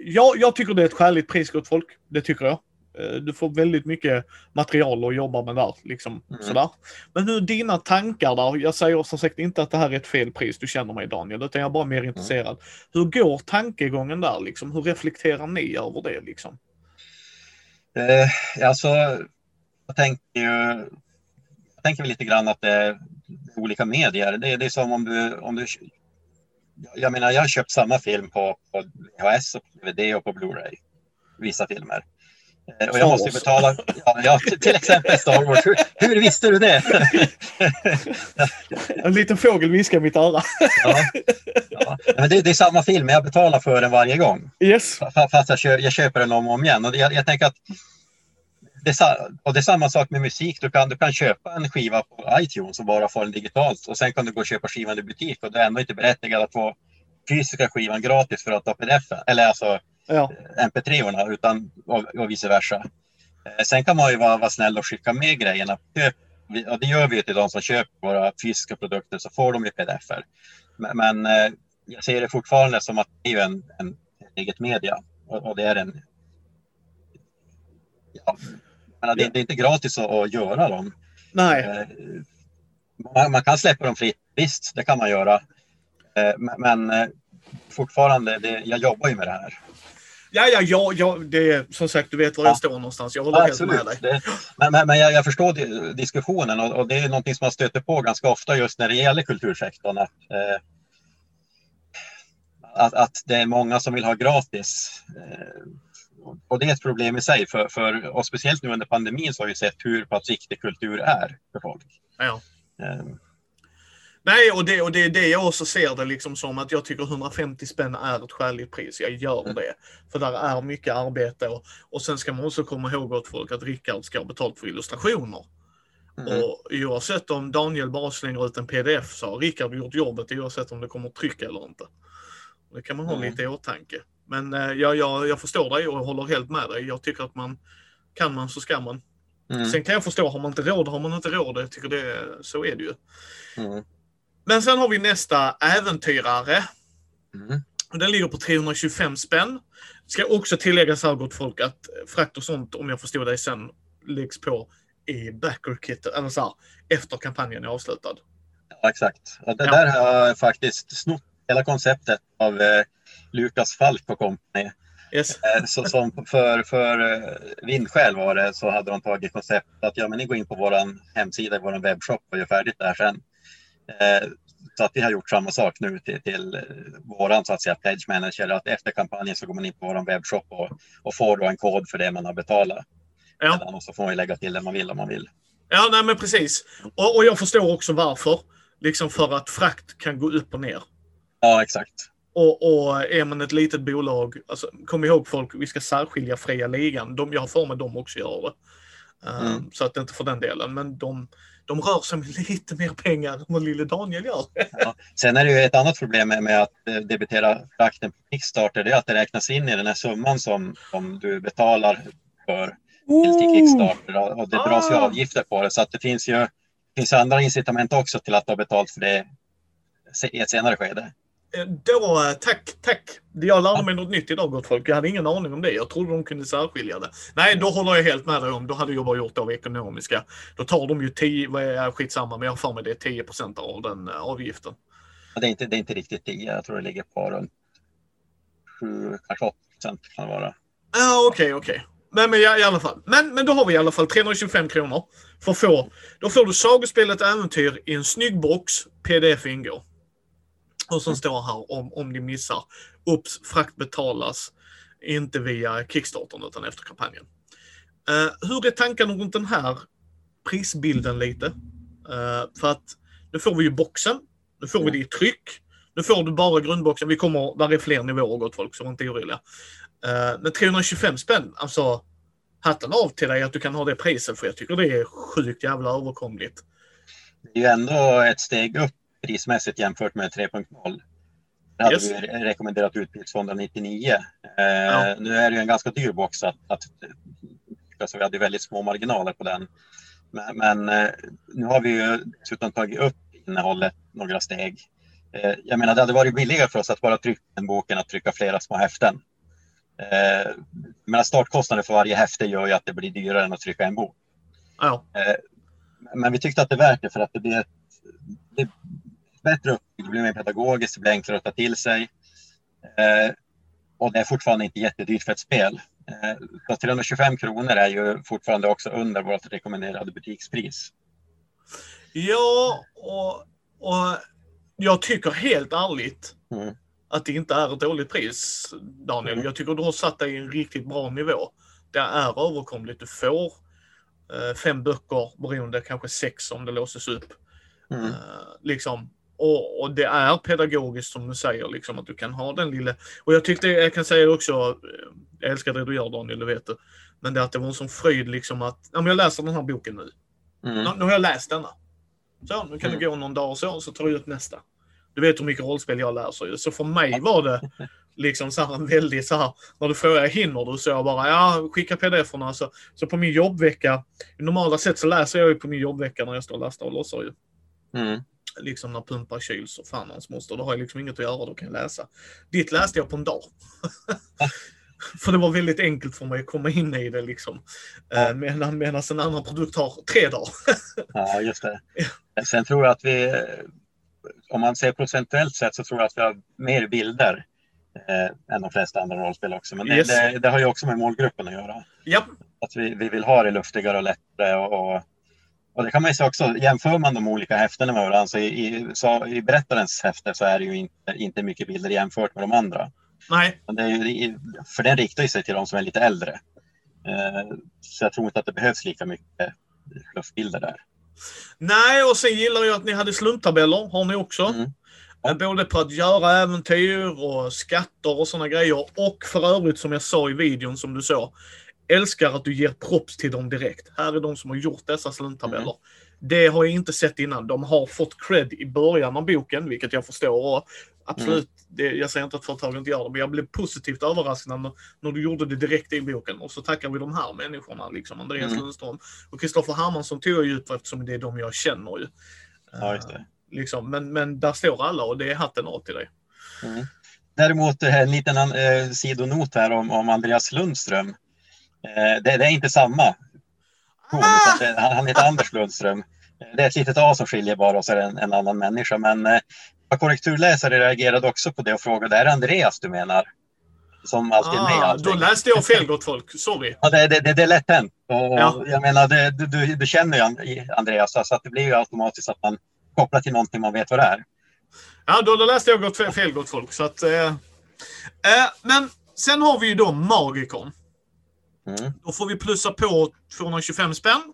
jag, jag tycker det är ett skäligt pris gott folk. Det tycker jag. Eh, Du får väldigt mycket material att jobba med där. Liksom, Mm. sådär. Men hur är dina tankar där? Jag säger som sagt inte att det här är ett fel pris. Du känner mig Daniel. Utan jag är bara mer intresserad. Hur går tankegången där? Liksom? Hur reflekterar ni över det? Liksom? Eh, alltså, jag tänker ju jag tänker väl lite grann att det är olika medier. Det, är- det är som om du, om du... Jag menar, jag har köpt samma film på, på VHS, och på DVD och på Blu-ray. Vissa filmer. Eh, Och jag måste betala... Ja, ja, till- exempel Star Wars. Hur, hur visste du det? En liten fågel viskar i mitt öra. Ja, ja. Men det, det är samma film, jag betalar för den varje gång. Yes. Fa- Fast jag, kö, jag köper den om och om igen. Och jag, jag tänker att det och det är samma sak med musik. Du kan, du kan köpa en skiva på iTunes och bara få den digitalt. Och sen kan du gå och köpa skivan i butik och du är ändå inte berättigad att få fysiska skivan gratis för att ta pdf eller alltså Ja. mp3orna utan och, och vice versa. Eh, Sen kan man ju vara, vara snäll och skicka med grejerna. Och det gör vi till de som köper våra fysiska produkter så får de ju pdf-er. Men, men eh, jag ser det fortfarande som att det är en, en eget media och, och det är en ja, men det, det är inte gratis att, att göra dem. Nej. Eh, man, man, kan släppa dem fritt, visst, det kan man göra. Eh, men, men eh, fortfarande, det, jag jobbar ju med det här. Ja, ja, ja, ja det är, som sagt, du vet var jag står någonstans. Jag håller ja, helt med dig. Det, men, men, men jag, jag, förstår diskussionen och, och, det är någonting som man stöter på ganska ofta just när det gäller kultursektorn. Att, eh, att, att, det är många som vill ha gratis. Eh, och det är ett problem i sig, för, för, och speciellt nu under pandemin så har vi sett hur pass viktig kultur är för folk. Ja. Um. Nej, och det, och det är det jag också ser det liksom som att jag tycker 150 spänn är ett skäligt pris. Jag gör det. För där är mycket arbete och, och sen ska man också komma ihåg åt folk att Rickard ska ha betalt för illustrationer. Mm. Och oavsett om Daniel bara slänger ut en pdf så har Rickard gjort jobbet oavsett om det kommer tryck eller inte. Det kan man ha mm. lite i åtanke. Men eh, jag, jag, jag förstår dig och håller helt med dig. Jag tycker att man kan man så ska man. Mm. Sen kan jag förstå, har man inte råd har man inte råd. Jag tycker det, så är det ju. Mm. Men sen har vi nästa äventyrare. Mm. Den ligger på 325 spänn. Ska också tilläggas här gott folk att frakt och sånt, om jag förstår dig sen, läggs på i backer eller så här, efter kampanjen är avslutad. Ja, exakt. Och det ja. där har jag faktiskt snott hela konceptet av eh, Lukas Falk och kompani. Yes. Eh, så som för, för eh, Vindskäl var det så hade de tagit konceptet att ja, men ni går in på vår hemsida, vår webbshop och gör färdigt där sen. Eh, så att vi har gjort samma sak nu till, till våran så att säga pledge manager att efter kampanjen så går man in på vår webbshop och, och får då en kod för det man har betalat. Ja. Och så får man lägga till det man vill om man vill. Ja, nej men precis. Och, och jag förstår också varför. Liksom för att frakt kan gå upp och ner. Ja, exakt. Och, och är man ett litet bolag, alltså, kom ihåg folk, vi ska särskilja fria ligan. De, jag har för mig de också gör det. Mm. Så att inte för den delen, men de, de rör sig med lite mer pengar än vad lille Daniel gör. ja. Sen är det ju ett annat problem med, med att eh, debitera frakten på Kickstarter, det är att det räknas in i den här summan som, som du betalar för till, till Kickstarter och det dras ju ah. avgifter på det. Så att det finns ju det finns andra incitament också till att ha betalt för det i ett senare skede. Eh, då, eh, tack, tack. Jag lärde mig något nytt idag gott folk. Jag hade ingen aning om det. Jag trodde de kunde särskilja det. Nej, då håller jag helt med dig om. Då hade jag bara gjort det av ekonomiska. Då tar de ju 10, vad är skitsamma, men jag har för mig det är 10 procent av den eh, avgiften. Det är, inte, det är inte riktigt 10. Jag tror det ligger på runt 7, kanske 8 procent kan det vara. Ja, okej, okej. Men, men i alla fall. Men, men då har vi i alla fall 325 kronor för få. Då får du sagospelet Äventyr i en snygg box. Pdf ingår. Och som står här om, om ni missar. Ups, frakt betalas inte via Kickstarter utan efter kampanjen. Uh, hur är tankarna runt den här prisbilden lite? Uh, för att nu får vi ju boxen. Nu får vi det i tryck. Nu får du bara grundboxen. Vi kommer, där är fler nivåer gott folk, så var inte oroliga. Uh, men 325 spänn, alltså hatten av till dig att du kan ha det priset för jag tycker det är sjukt jävla överkomligt. Det är ju ändå ett steg upp prismässigt jämfört med 3.0. Det hade yes. vi rekommenderat ut till 299. Eh, ja. Nu är det ju en ganska dyr box att, att alltså vi hade väldigt små marginaler på den. Men, men eh, nu har vi ju dessutom tagit upp innehållet några steg. Eh, jag menar, det hade varit billigare för oss att bara trycka en bok än att trycka flera små häften. Eh, men startkostnaden för varje häfte gör ju att det blir dyrare än att trycka en bok. Ja. Eh, men vi tyckte att det är värt det för att det blir ett, det bättre uppbyggt, det blir mer pedagogiskt, det blir enklare att ta till sig. Eh, och det är fortfarande inte jättedyrt för ett spel. Eh, så 325 kronor är ju fortfarande också under vårt rekommenderade butikspris. Ja, och, och jag tycker helt ärligt mm. att det inte är ett dåligt pris, Daniel. Mm. Jag tycker du har satt dig i en riktigt bra nivå. Det är överkomligt. Du får eh, fem böcker, beroende kanske sex om det låses upp. Mm. Uh, liksom, och, och, det är pedagogiskt som du säger, liksom, att du kan ha den lilla... Och jag tyckte, jag kan säga också, eh, jag älskar det du gör Daniel, du vet det. Men det att det var en sån fröjd liksom att, ja men jag läser den här boken nu. Mm. Nu, nu har jag läst denna. Så, nu kan mm. det gå någon dag och så, så tar jag ut nästa. Du vet hur mycket rollspel jag läser ju. Så för mig var det Liksom så här en väldigt så här, när du frågar hinner du? Så jag bara, ja skicka pdf-erna. Så, så på min jobbvecka, normala sett så läser jag ju på min jobbvecka när jag står och lastar och lossar ju. Mm. Liksom när pumpar kyls och fan hans moster. Då har jag liksom inget att göra, då kan jag läsa. Ditt läste jag på en dag. för det var väldigt enkelt för mig att komma in i det liksom. Ja. Eh, Medan, medan en annan produkt har tre dagar. Ja, just det. Sen tror jag att vi, om man ser procentuellt sett så tror jag att vi har mer bilder eh, än de flesta andra rollspel också. Men det, Yes. det, det har ju också med målgruppen att göra. ja, Att vi, vi vill ha det luftigare och lättare. Och, och, och det kan man ju se också, jämför man de olika häftena med varandra, så i, i, så i berättarens häfte så är det ju inte, inte mycket bilder jämfört med de andra. nej, ju, för den riktar ju sig till de som är lite äldre. Eh, så jag tror inte att det behövs lika mycket luftbilder där. nej och sen gillar jag att ni hade slumptabeller, har ni också. Mm. Eh, Både på att göra äventyr och skatter och sådana grejer. Och för övrigt som jag sa i videon som du såg. Älskar att du ger props till dem direkt. Här är de som har gjort dessa slumptabeller. Mm. Det har jag inte sett innan. De har fått cred i början av boken, vilket jag förstår. Och absolut, det, jag säger inte att företagen inte gör det, men jag blev positivt överraskad när, när du gjorde det direkt i boken. Och så tackar vi de här människorna, liksom Andreas Mm. Lundström. Och Kristoffer Hermansson tog jag ju ut eftersom det är de jag känner ju. Ja, just det. Liksom. Men, men där står alla och det är hatten av till dig. Mm. Däremot eh, en liten eh, sidonot här om, om Andreas Lundström. Eh, det, det är inte samma person, utan det, han, heter Anders Lundström. Eh, Det är ett litet A som skiljer bara och så är det en, en annan människa. Men eh, korrekturläsare reagerade också på det och frågade, är det Andreas du menar? Som alltid är med Ah, allting. då läste jag fel gott folk. Sorry. Ja, det, det, det, det är lätt hänt. Ja. Jag menar, det, du, du, känner ju And- Andreas, så att det blir ju automatiskt att man kopplar till någonting man vet vad det är. Ja, då, då läste jag gott fel, fel gott folk. Så att, eh, eh, men sen har vi ju då Magikon. Mm. Då får vi plussa på 225 spänn.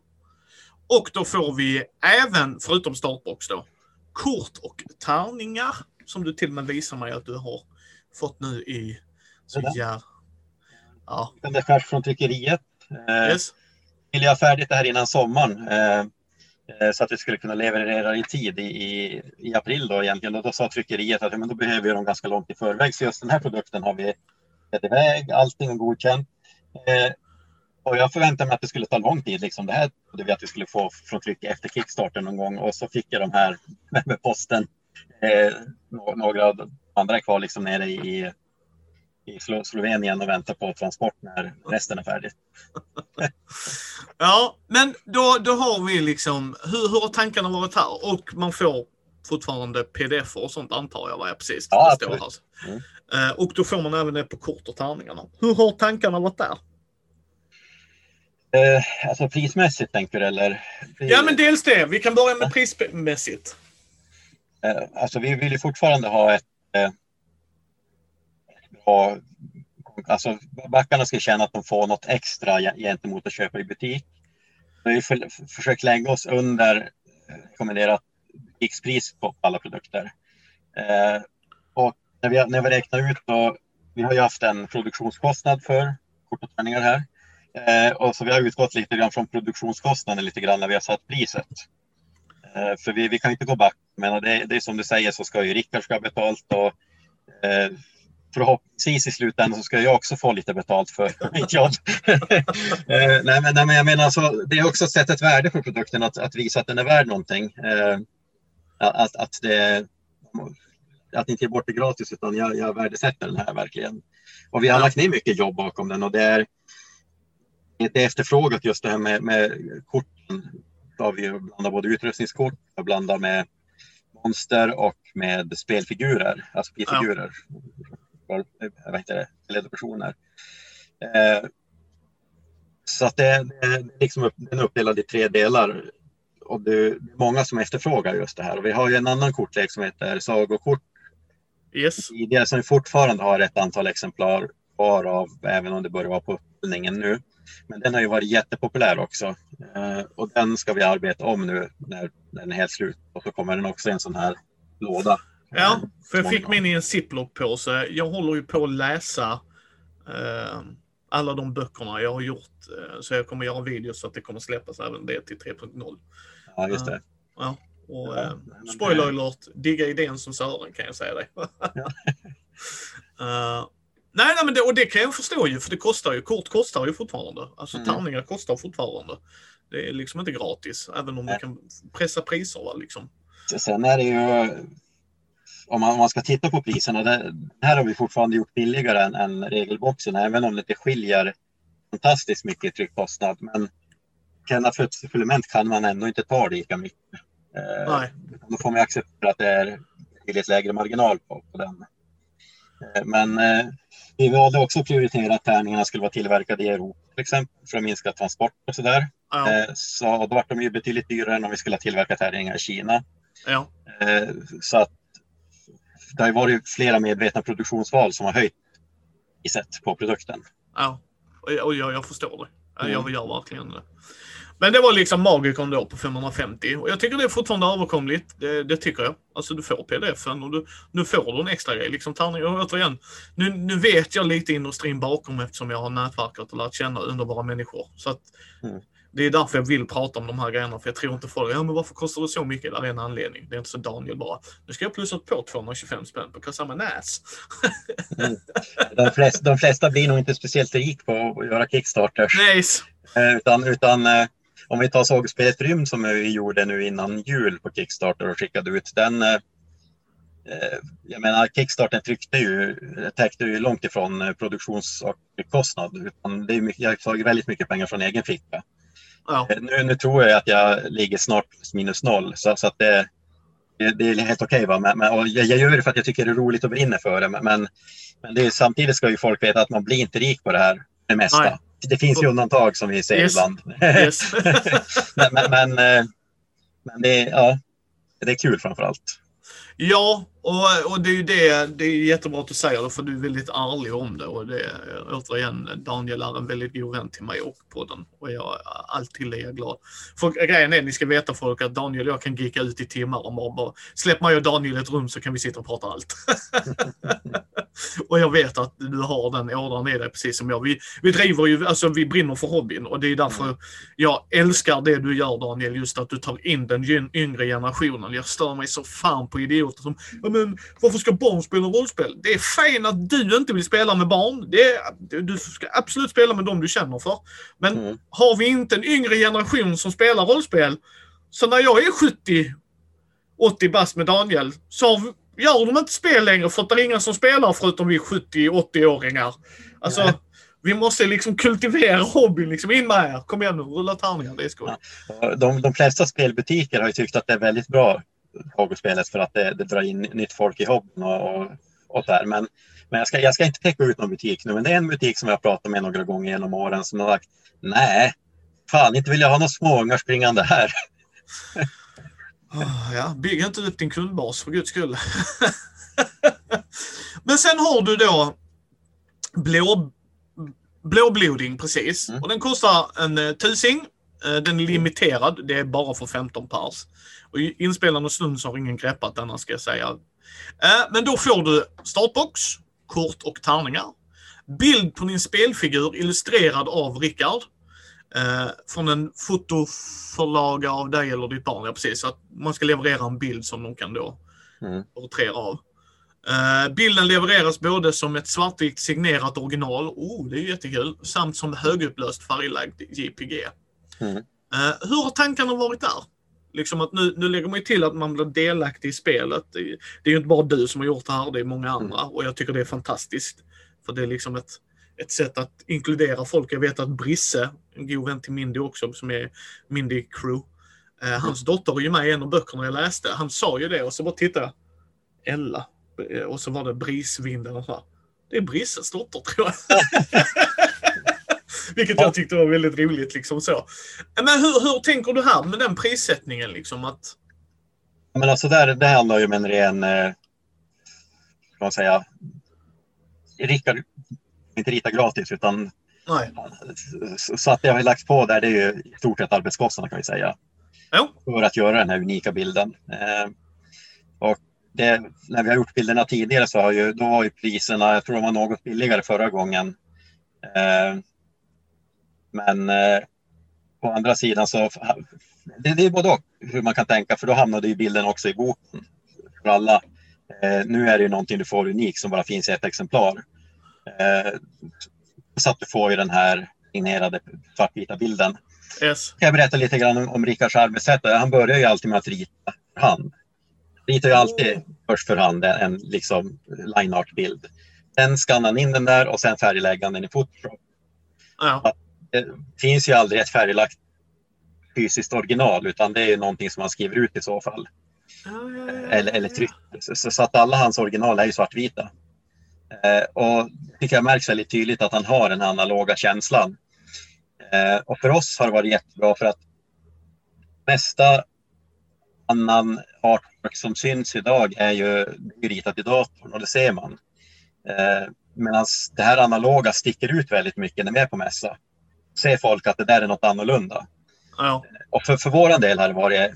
Och då får vi även, förutom startbox då, kort och tärningar. Som du till och med visar mig att du har fått nu i... Så ja. Ja, Det är färskt från tryckeriet. Eh, yes. vill jag färdigt det här innan sommaren. Eh, eh, så att vi skulle kunna leverera i tid i, i, i april då egentligen. Och då sa tryckeriet att men då behöver vi dem ganska långt i förväg. Så just den här produkten har vi gett iväg, allting är godkänt. Eh, och jag förväntade mig att det skulle ta lång tid. Liksom. Det här trodde vi att vi skulle få från tryck efter kickstarten någon gång. Och så fick jag de här med, posten. Eh, nå- några andra är kvar liksom nere i, i Slo- Slovenien och väntar på transport när resten är färdigt. Ja, men då, då har vi liksom, hur, hur har tankarna varit här? Och man får fortfarande pdf och sånt antar jag, va? Ja, precis. Ja, absolut. Mm. Eh, och då får man även det på kort och tärningarna. Hur har tankarna varit där? Eh, alltså prismässigt tänker du eller? Ja, men dels det. Vi kan börja med prismässigt. Eh, alltså vi vill ju fortfarande ha ett eh, bra... Alltså backarna ska känna att de får något extra ge- gentemot att köpa i butik. Vi har för, försökt lägga oss under eh, rekommenderat butikspris på alla produkter. Eh, och när vi, när vi räknar ut då, vi har ju haft en produktionskostnad för kort och tärningar här. Eh, och så vi har utgått lite grann från produktionskostnaden lite grann när vi har satt priset. Eh, för vi, vi kan inte gå back. Men det, det är som du säger så ska ju Rickard ska ha betalt och eh, förhoppningsvis i slutändan så ska jag också få lite betalt för mitt jobb. eh, nej, men, nej, men jag menar alltså, det är också att sätta ett värde på produkten, att, att visa att den är värd någonting. Eh, att, att, det, att inte ge bort det gratis utan jag, jag värdesätter den här verkligen. Och vi har lagt ner mycket jobb bakom den och det är det är efterfrågat just det här med, med korten. Då har vi ju blandat både utrustningskort och blandar med monster och med spelfigurer, alltså spelfigurer. Ja. Vad heter det? Ledarpersoner. Eh, så att det, är liksom upp, den är uppdelad i tre delar. Och det är många som efterfrågar just det här. Och vi har ju en annan kortlek som heter Sagokort Yes. tidigare som vi fortfarande har ett antal exemplar kvar av, även om det börjar vara på uppföljningen nu. Men den har ju varit jättepopulär också. Eh, och den ska vi arbeta om nu när, när den är helt slut. Och så kommer den också i en sån här låda. Ja, för jag fick min i en ziplock-påse. Jag håller ju på att läsa eh, alla de böckerna jag har gjort. Eh, så jag kommer göra videos så att det kommer släppas även det till 3.0. Ja, just det. Ja, och Ja, eh, spoiler alert, digga idén som Sören kan jag säga dig. Ja. Nej, nej, men det, och det kan jag förstå ju, för det kostar ju. Kort kostar ju fortfarande. Alltså Mm. tärningar kostar fortfarande. Det är liksom inte gratis, även om Nej. du kan pressa priser. Va, liksom. Sen är det ju, om man, om man ska titta på priserna, det, här har vi fortfarande gjort billigare än, än regelboxen, även om det inte skiljer fantastiskt mycket i tryckkostnad. Men Kenna för ett supplement kan man ändå inte ta lika mycket. Eh, Nej. Då får man acceptera att det är betydligt lägre marginal på, på den. Eh, men eh, vi valde också att prioritera att tärningarna skulle vara tillverkade i Europa till exempel för att minska transport och sådär. Ja, Eh, så då var de ju betydligt dyrare än om vi skulle ha tillverkat tärningar i Kina. ja, Eh, Så att det har ju varit flera medvetna produktionsval som har höjt priset på produkten. ja. Och, jag, jag förstår det. Ja, Mm. Jag gör verkligen det. Men det var liksom Magicon då på 550 och jag tycker det är fortfarande överkomligt. Det, det tycker jag. Alltså du får pdf-en och du, nu får du en extra grej. Liksom tärning. Och återigen, nu, nu vet jag lite industrin bakom eftersom jag har nätverkat och lärt känna underbara människor. Så att Mm. Det är därför jag vill prata om de här grejerna för jag tror inte folk, ja men varför kostar det så mycket? Det är en anledning. Det är inte så Daniel bara, nu ska jag plussa på 225 spänn på Kasama Näs. De flesta, de flesta blir nog inte speciellt rik på att göra Kickstarters. Nice! Eh, Utan, utan eh, om vi tar sagespelet Rymd som vi gjorde nu innan jul på Kickstarter och skickade ut den. eh, eh, Jag menar Kickstarter tryckte ju, täckte ju långt ifrån eh, produktionskostnad. Utan det är mycket, jag tagit väldigt mycket pengar från egen ficka. Ja, Nu, nu tror jag att jag ligger snart minus noll. Så, så att det, det, är helt okej. va? men, men, jag, jag gör det för att jag tycker det är roligt och brinner för det. Men, men, men det är, samtidigt ska ju folk veta att man blir inte rik på det här. Det mesta. Nej. Det finns ju undantag som vi ser Yes. ibland. yes. men, men, men, eh, men det, är- ja, det är kul framför allt. Ja, och, och det är ju det, det är jättebra att du säger det för du är väldigt ärlig om det. Och det återigen, Daniel är en väldigt god vän till mig och podden. Och jag alltid är jag glad. För grejen är, ni ska veta folk, att Daniel och jag kan gicka ut i timmar och bara, bara släpp mig och Daniel ett rum så kan vi sitta och prata allt. och jag vet att du har den ådran i dig precis som jag. Vi, vi driver ju, alltså vi brinner för hobbyn och det är därför jag älskar det du gör Daniel, just att du tar in den yngre generationen. Jag stör mig så fan på idioter som ja, men varför ska barn spela rollspel? Det är fint att du inte vill spela med barn. Det är, du- ska absolut spela med dem du känner för. Men Mm. har vi inte en yngre generation som spelar rollspel, så när jag är 70, 80 bast med Daniel, så har gör de inte spel längre för att det är ingen som spelar förutom vi 70-80-åringar. Alltså, Nej. vi måste liksom kultivera hobbyn. Liksom. In med er. Kom igen nu, rulla tärningar. Det är skoj. Och De, de flesta spelbutiker har ju tyckt att det är väldigt bra, Hogospelet, för att det, det drar in nytt folk i hobbyn och, och, och där. Men, men jag, ska, jag ska inte täcka ut någon butik nu, men det är en butik som jag har pratat med några gånger genom åren som har sagt nej, fan inte vill jag ha några småungar springande här. Ah, Ja, bygg inte upp din kundbas för guds skull. Men sen har du då blå, blåbloding precis. Mm. Och den kostar en eh, tusing. Eh, Den är limiterad. Det är bara för 15 pers. Och inspelande stund så har ingen greppat denna ska jag säga. Eh, Men då får du startbox, kort och tärningar. Bild på din spelfigur illustrerad av Rickard. Eh, från en fotoförlaga av dig eller ditt barn. Ja, precis. Så att man ska leverera en bild som de kan då Mm. porträttera av. Eh, bilden levereras både som ett svartvitt signerat original, oh, det är jättekul, samt som högupplöst färglagd JPG. Mm. Eh, hur har tankarna varit där? Liksom att nu, nu lägger man ju till att man blir delaktig i spelet. Det, är- det är ju inte bara du som har gjort det här, det är många andra. Och jag tycker det är fantastiskt. För det är liksom ett, ett sätt att inkludera folk. Jag vet att Brisse, en god vän till Mindy också, som är Mindy Crew. Eh, hans dotter är ju med i en av böckerna jag läste. Han sa ju det och så bara tittade jag. Ella. Eh, Och så var det Brisvinden och så här. Det är Brisses dotter tror jag. Vilket jag tyckte var väldigt roligt. Liksom så. Men hur, hur tänker du här med den prissättningen? Liksom, att, Men alltså där, det handlar ju om en ren, eh, man säga, Rickard inte rita gratis utan nej. så- att det har vi lagt på där det är ju i stort sett arbetskostnaderna kan vi säga. Jo. För att göra den här unika bilden. Eh, och det, när vi har gjort bilderna tidigare så har ju, då var ju priserna, jag tror de var något billigare förra gången. Eh, men eh, på andra sidan så, det, det är både och hur man kan tänka för då hamnade ju bilden också i boken för alla nu är det ju någonting du får unikt som bara finns i ett exemplar. Eh, så att du får ju den här signerade svartvita bilden. Yes. Kan jag berätta lite grann om, om Rickards arbetssätt? Han börjar ju alltid med att rita för hand. Ritar ju alltid Mm. först för hand en, en liksom line art-bild. Sen skannar han in den där och sen färglägger han den i Photoshop. Ja. Det finns ju aldrig ett färglagt fysiskt original utan det är ju någonting som man skriver ut i så fall. Eller, eller tryck. Så, så att alla hans original är ju svartvita. Eh, och tycker jag märks väldigt tydligt att han har den analoga känslan. Eh, och för oss har det varit jättebra för att mesta annan artwork som syns idag är ju, ritat i datorn och det ser man. Eh, Medan det här analoga sticker ut väldigt mycket när vi är på mässa. Ser folk att det där är något annorlunda. Ja. Och för, för våran del har det varit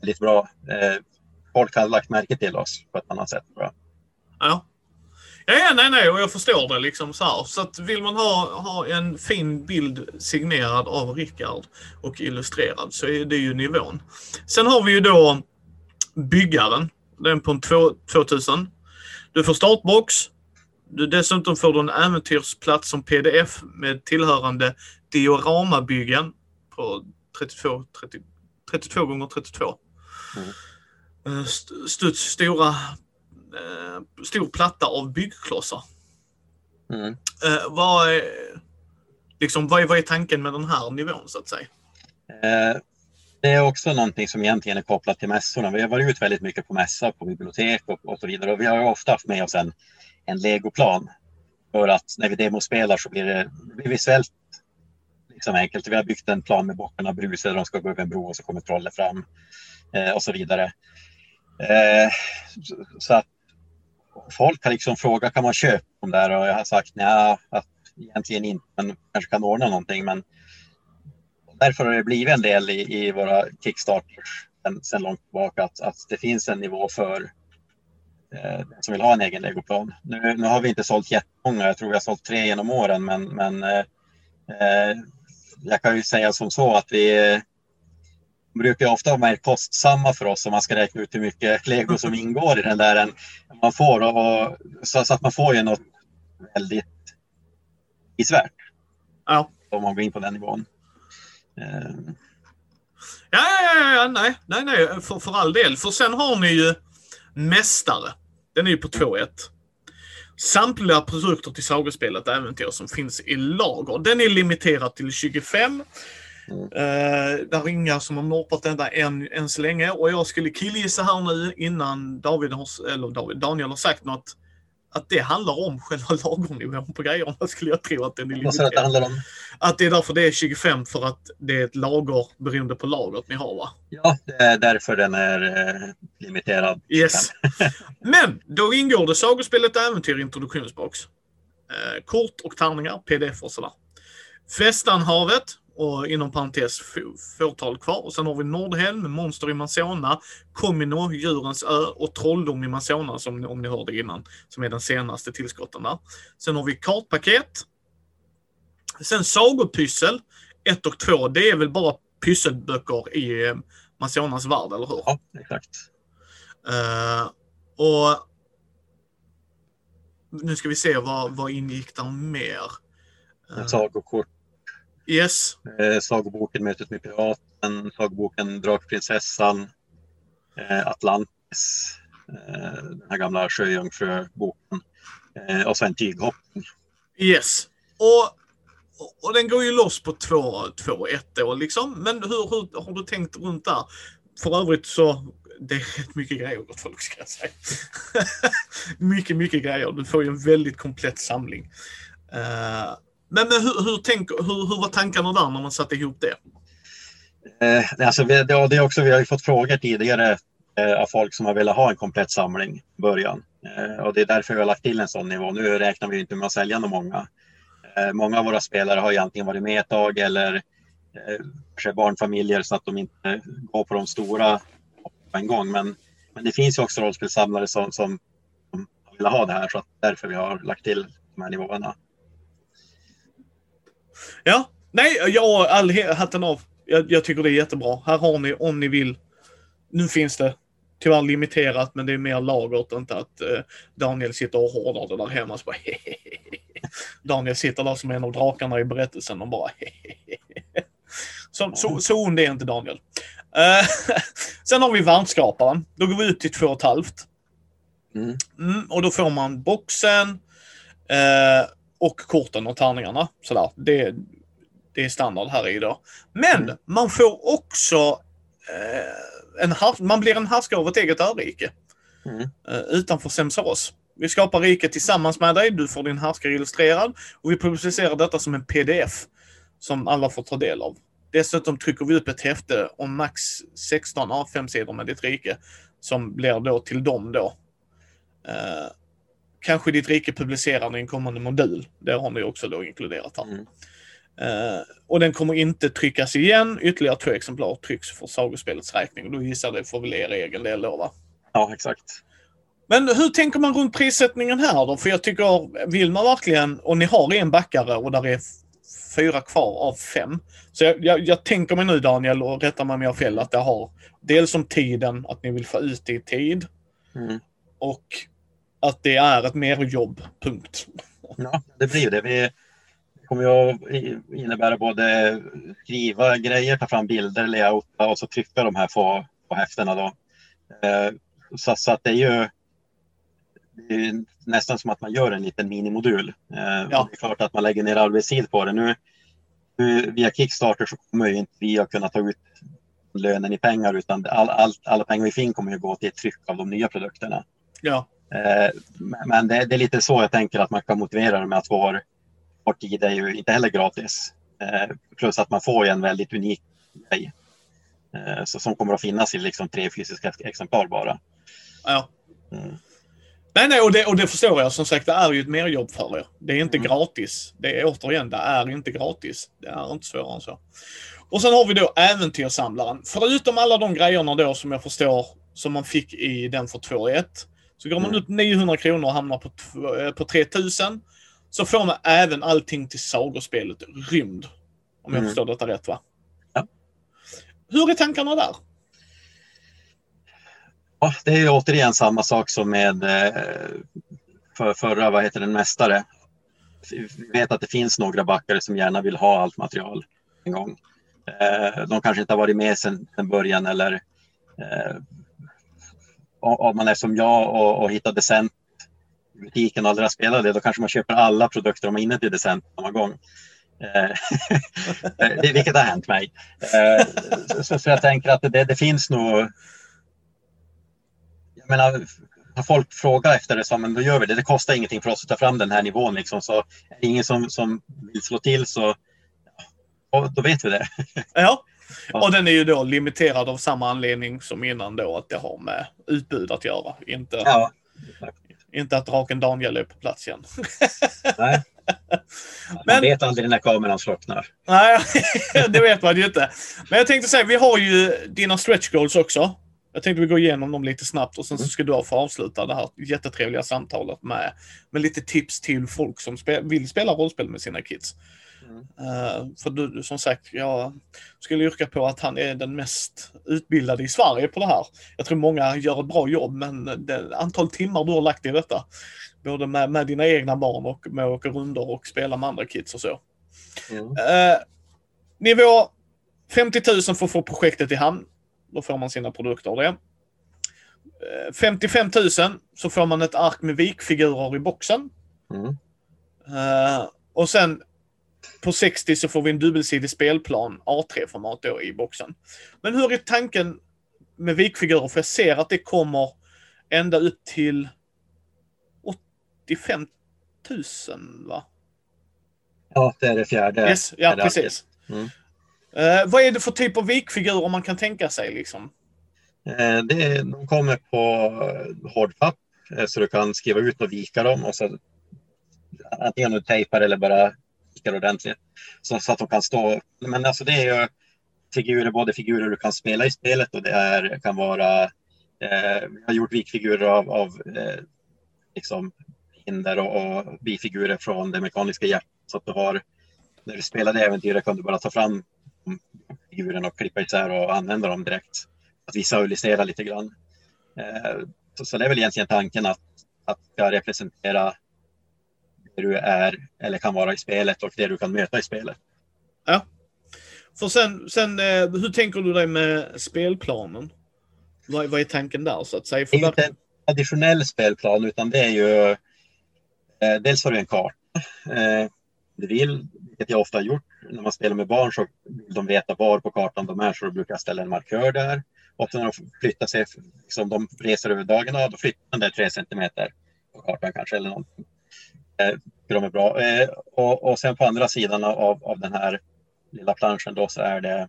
väldigt bra. Eh, folk har lagt märke till oss på ett annat sätt. Jag. Ja. Ja, nej, nej, och jag förstår det liksom så här. Så att vill man ha, ha en fin bild signerad av Rickard och illustrerad så är det ju nivån. Sen har vi ju då byggaren. Den på en två- 2000. Du får startbox. Du, dessutom får du en äventyrsplats som pdf med tillhörande dioramabyggen på 32, 30, 32 gånger 32. Mm. Eh, st- Studs stora eh, stor platta av byggklossar. Mm. Eh, vad, är, liksom, vad, är, vad är tanken med den här nivån så att säga? Eh, det är också någonting som egentligen är kopplat till mässorna. Vi har varit ut väldigt mycket på mässa, på bibliotek och, och så vidare. Och vi har ju ofta haft med oss en, en legoplan. För att när vi demospelar så blir det, det blir visuellt liksom enkelt. Vi har byggt en plan med bockarna brusar, de ska gå över en bro och så kommer trollet fram. Eh, och så vidare. Eh, så att folk har liksom frågat, kan man köpa dem där? Och jag har sagt nej, att egentligen inte, men kanske kan ordna någonting. Men därför har det blivit en del i, i våra Kickstarters sedan långt tillbaka att, att det finns en nivå för eh, den som vill ha en egen legoplan. Nu, nu har vi inte sålt jättemånga, jag tror vi har sålt tre genom åren, men, men eh, eh jag kan ju säga som så att vi brukar ofta vara mer kostsamma för oss om man ska räkna ut hur mycket lego som ingår i den där än man får. Och, så, så att man får ju något väldigt prisvärt Ja. om man går in på den nivån. Ja, ja, ja, ja, nej, nej, nej, för, för all del. För sen har ni ju Mästare. Den är ju på 2-1. Samtliga produkter till sagospelet Äventyr som finns i lager. Den är limiterad till 25. Mm. Eh, där är inga som har norpat detta än, än så länge. Och jag skulle killgissa här nu innan David har, eller David, Daniel har sagt något. Att det handlar om själva lagernivån på grejerna skulle jag tro att den är vad att det handlar om? Att det är därför det är 25 för att det är ett lager beroende på lagret ni har va? Ja, det är därför den är eh, limiterad. Yes. Men då ingår det sagospelet Äventyr introduktionsbox. Eh, kort och tärningar, pdf och sådär. Festanhavet och inom parentes få- fåtal kvar. Och sen har vi Nordhelm, Monster i Manzona, Comino, Djurens ö och Trolldom i Manzona som om ni hörde innan. Som är den senaste tillskotten där. Sen har vi kartpaket. Sen sagopyssel 1 och 2. Det är väl bara pysselböcker i eh, Manzonas värld, eller hur? Ja, exakt. Eh, och nu ska vi se vad, vad ingick där mer. Sagokort, yes, eh, sagoboken Mötet med piraten, sagoboken Drakprinsessan, eh, Atlantis, eh, den här gamla sjöjungfruboken eh, och så en tyghoppning. yes. Och, och, den går ju loss på 2-1 då liksom. Men hur, hur har du tänkt runt där? För övrigt så det är rätt mycket grejer gott folk ska jag säga. mycket, mycket grejer. Du får ju en väldigt komplett samling men men hur, hur, tänk, hur, hur var tankarna där när man satte ihop det? Eh, alltså, vi, ja, det är också, vi har ju fått frågor tidigare eh, av folk som har velat ha en komplett samling i början. Eh, och det är därför vi har lagt till en sån nivå. Nu räknar vi inte med att sälja några många. Eh, många av våra spelare har ju antingen varit med ett tag eller eh, barnfamiljer så att de inte går på de stora på en gång. Men, men det finns ju också rollspelssamlare som, som, som vill ha det här så att därför vi har lagt till de här nivåerna. Ja, nej, jag all hatten av. Jag, jag tycker det är jättebra. Här har ni om ni vill. Nu finns det tyvärr limiterat, men det är mer lagret, inte att eh, Daniel sitter och hårdar det där hemma. Så bara, Daniel sitter där som en av drakarna i berättelsen och bara så, så, så ond är inte Daniel. Uh, sen har vi världsskaparen. Då går vi ut till två och ett halvt. Mm. Mm, och då får man boxen eh, och korten och tärningarna. Sådär. Det, det är standard här i då. Men Mm. man får också eh, en man blir en härskare av ett eget örike Mm. eh, utanför Semsaros. Vi skapar riket tillsammans med dig, du får din härskare illustrerad och vi publicerar detta som en pdf som alla får ta del av. Dessutom trycker vi upp ett häfte om max 16 A5-sidor med ditt rike som blir då till dem då. Eh, kanske ditt rike publicerar i en kommande modul. Det har ni också då inkluderat här. Mm. Eh, och den kommer inte tryckas igen. Ytterligare två exemplar trycks för sagospelets räkning. Och då gissar det får väl er egen del då va? Ja, exakt. Men hur tänker man runt prissättningen här då? För jag tycker, vill man verkligen, och ni har en backare och där är fyra kvar av fem. Så jag, jag, jag tänker mig nu Daniel, och rätta mig om jag har fel, att det har dels om tiden, att ni vill få ut det i tid. Mm. Och att det är ett merjobb, punkt. Ja, det blir det. Vi kommer ju att innebära både skriva grejer, ta fram bilder, layouta och så trycka de här få, få häftena då. Eh, Så, så att det är ju det är nästan som att man gör en liten minimodul. Eh, Ja. Det är klart att man lägger ner arbetstid på det. Nu, nu via Kickstarter så kommer ju inte vi att kunna ta ut lönen i pengar utan all, all, alla pengar vi får in kommer ju gå till ett tryck av de nya produkterna. Ja, Men men det, är lite så jag tänker att man kan motivera det med att vår, vår tid är ju inte heller gratis. Eh, Plus att man får en väldigt unik grej. Eh, Så som kommer att finnas i liksom tre fysiska exemplar bara. ja. Mm. Nej, nej, och det, och det förstår jag. Som sagt, det är ju ett merjobb för er. Det är inte Mm. gratis. Det är återigen, det är inte gratis. Det är inte svårare än så. Och sen har vi då Äventyrssamlaren. Förutom alla de grejerna då som jag förstår som man fick i den för 2 1 Så går man Mm. upp 900 kronor och hamnar på, eh, på 3000. Så får man även allting till sagospelet Rymd. Om jag Mm. förstår detta rätt va? Ja. Hur är tankarna där? Ja, det är återigen samma sak som med eh, för, förra, vad heter den, mästare. Vi vet att det finns några backare som gärna vill ha allt material en gång. Eh, De kanske inte har varit med sedan början eller om man är som jag och, och hittar Decent i butiken och aldrig har spelat det, då kanske man köper alla produkter om man är inne till Decent samma gång. Eh, eh, vilket har hänt mig. Eh, så, så jag tänker att det, det finns nog jag menar, har folk frågar efter det så men då gör vi det. Det kostar ingenting för oss att ta fram den här nivån liksom. Så är det ingen som, som vill slå till så ja, då vet vi det. Ja. Och den är ju då limiterad av samma anledning som innan då, att det har med utbud att göra. Inte, Ja. inte att draken Daniel är på plats igen. Nej. Man Men- vet aldrig när kameran slocknar. Nej, det vet man ju inte. Men jag tänkte säga, vi har ju dina stretch goals också. Jag tänkte vi går igenom dem lite snabbt och sen så ska du få avsluta det här jättetrevliga samtalet med, med lite tips till folk som spe, vill spela rollspel med sina kids. Eh, för du, som sagt, jag skulle yrka på att han är den mest utbildade i Sverige på det här. Jag tror många gör ett bra jobb, men det antal timmar du har lagt i detta, både med, med dina egna barn och med att åka rundor och spela med andra kids och så. Mm. Eh, nivå 50 000 för att få projektet i hamn. Då får man sina produkter av det. Eh, 55 000 så får man ett ark med vikfigurer i boxen. Mm. Eh, och sen på 60 så får vi en dubbelsidig spelplan A3-format då i boxen. Men hur är tanken med vikfigurer? För jag ser att det kommer ända upp till 85 000 va? Ja, det är det fjärde. Yes, ja är det precis. Mm. Eh, vad är det för typ av vikfigurer man kan tänka sig liksom? Eh, Det de kommer på hårdpapp eh, så du kan skriva ut och vika dem och så antingen du tejpar eller bara vikar ordentligt så, så att de kan stå. Men alltså det är ju figurer, både figurer du kan spela i spelet och det är, kan vara eh, vi har gjort vikfigurer av, av eh, liksom hinder och, och bifigurer från det mekaniska hjärtat så att du har när du spelade äventyret kan du bara ta fram figurerna och klippa isär och använda dem direkt att visualisera lite grann. Eh, så, så det är väl egentligen tanken att, att ska representera du är eller kan vara i spelet och det du kan möta i spelet. Ja. För sen, sen eh, hur tänker du dig med spelplanen? Vad, vad är tanken där så att säga? Det är För inte en traditionell spelplan utan det är ju eh, dels har du en karta. Eh, du vill, vilket jag ofta har gjort när man spelar med barn så vill de veta var på kartan de är så då brukar jag ställa en markör där. Och när de flyttar sig, liksom de reser över dagarna, då flyttar de där tre centimeter på kartan kanske eller någonting. Eh, de är bra. Eh, och, och sen på andra sidan av, av den här lilla planschen då så är det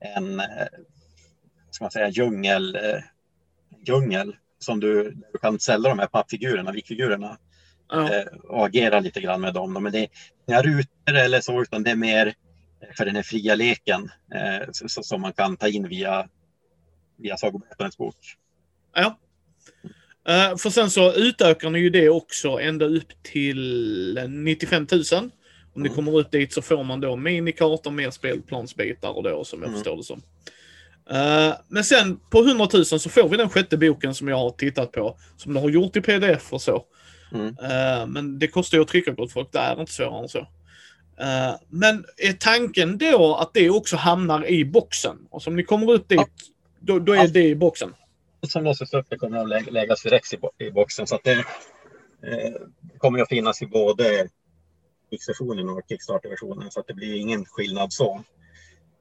en eh, ska man säga, djungel, djungel som du, du kan sälja de här pappfigurerna, vikfigurerna ja, och agera lite grann med dem. Men det är inga rutor eller så, utan det är mer för den här fria leken som man kan ta in via, via Sagoberättarens bok. ja. Eh, för sen så utökar ni ju det också ända upp till 95 000. Om ni Mm. kommer upp dit så får man då minikartor, mer spelplansbitar och då som jag Mm. förstår det som. Eh, men sen på 100 000 så får vi den sjätte boken som jag har tittat på. Som du har gjort i pdf och så. Mm. Eh, men det kostar ju att trycka gott folk. Det är inte svårare än så. Eh, men är tanken då att det också hamnar i boxen? Och om ni kommer upp dit, då, då är Ja. det i boxen? Som låses upp det kommer att lä- läggas direkt i, bo- i boxen. Så att det eh, kommer att finnas i både Kickstarter-versionen och Kickstarter-versionen. Så att det blir ingen skillnad så.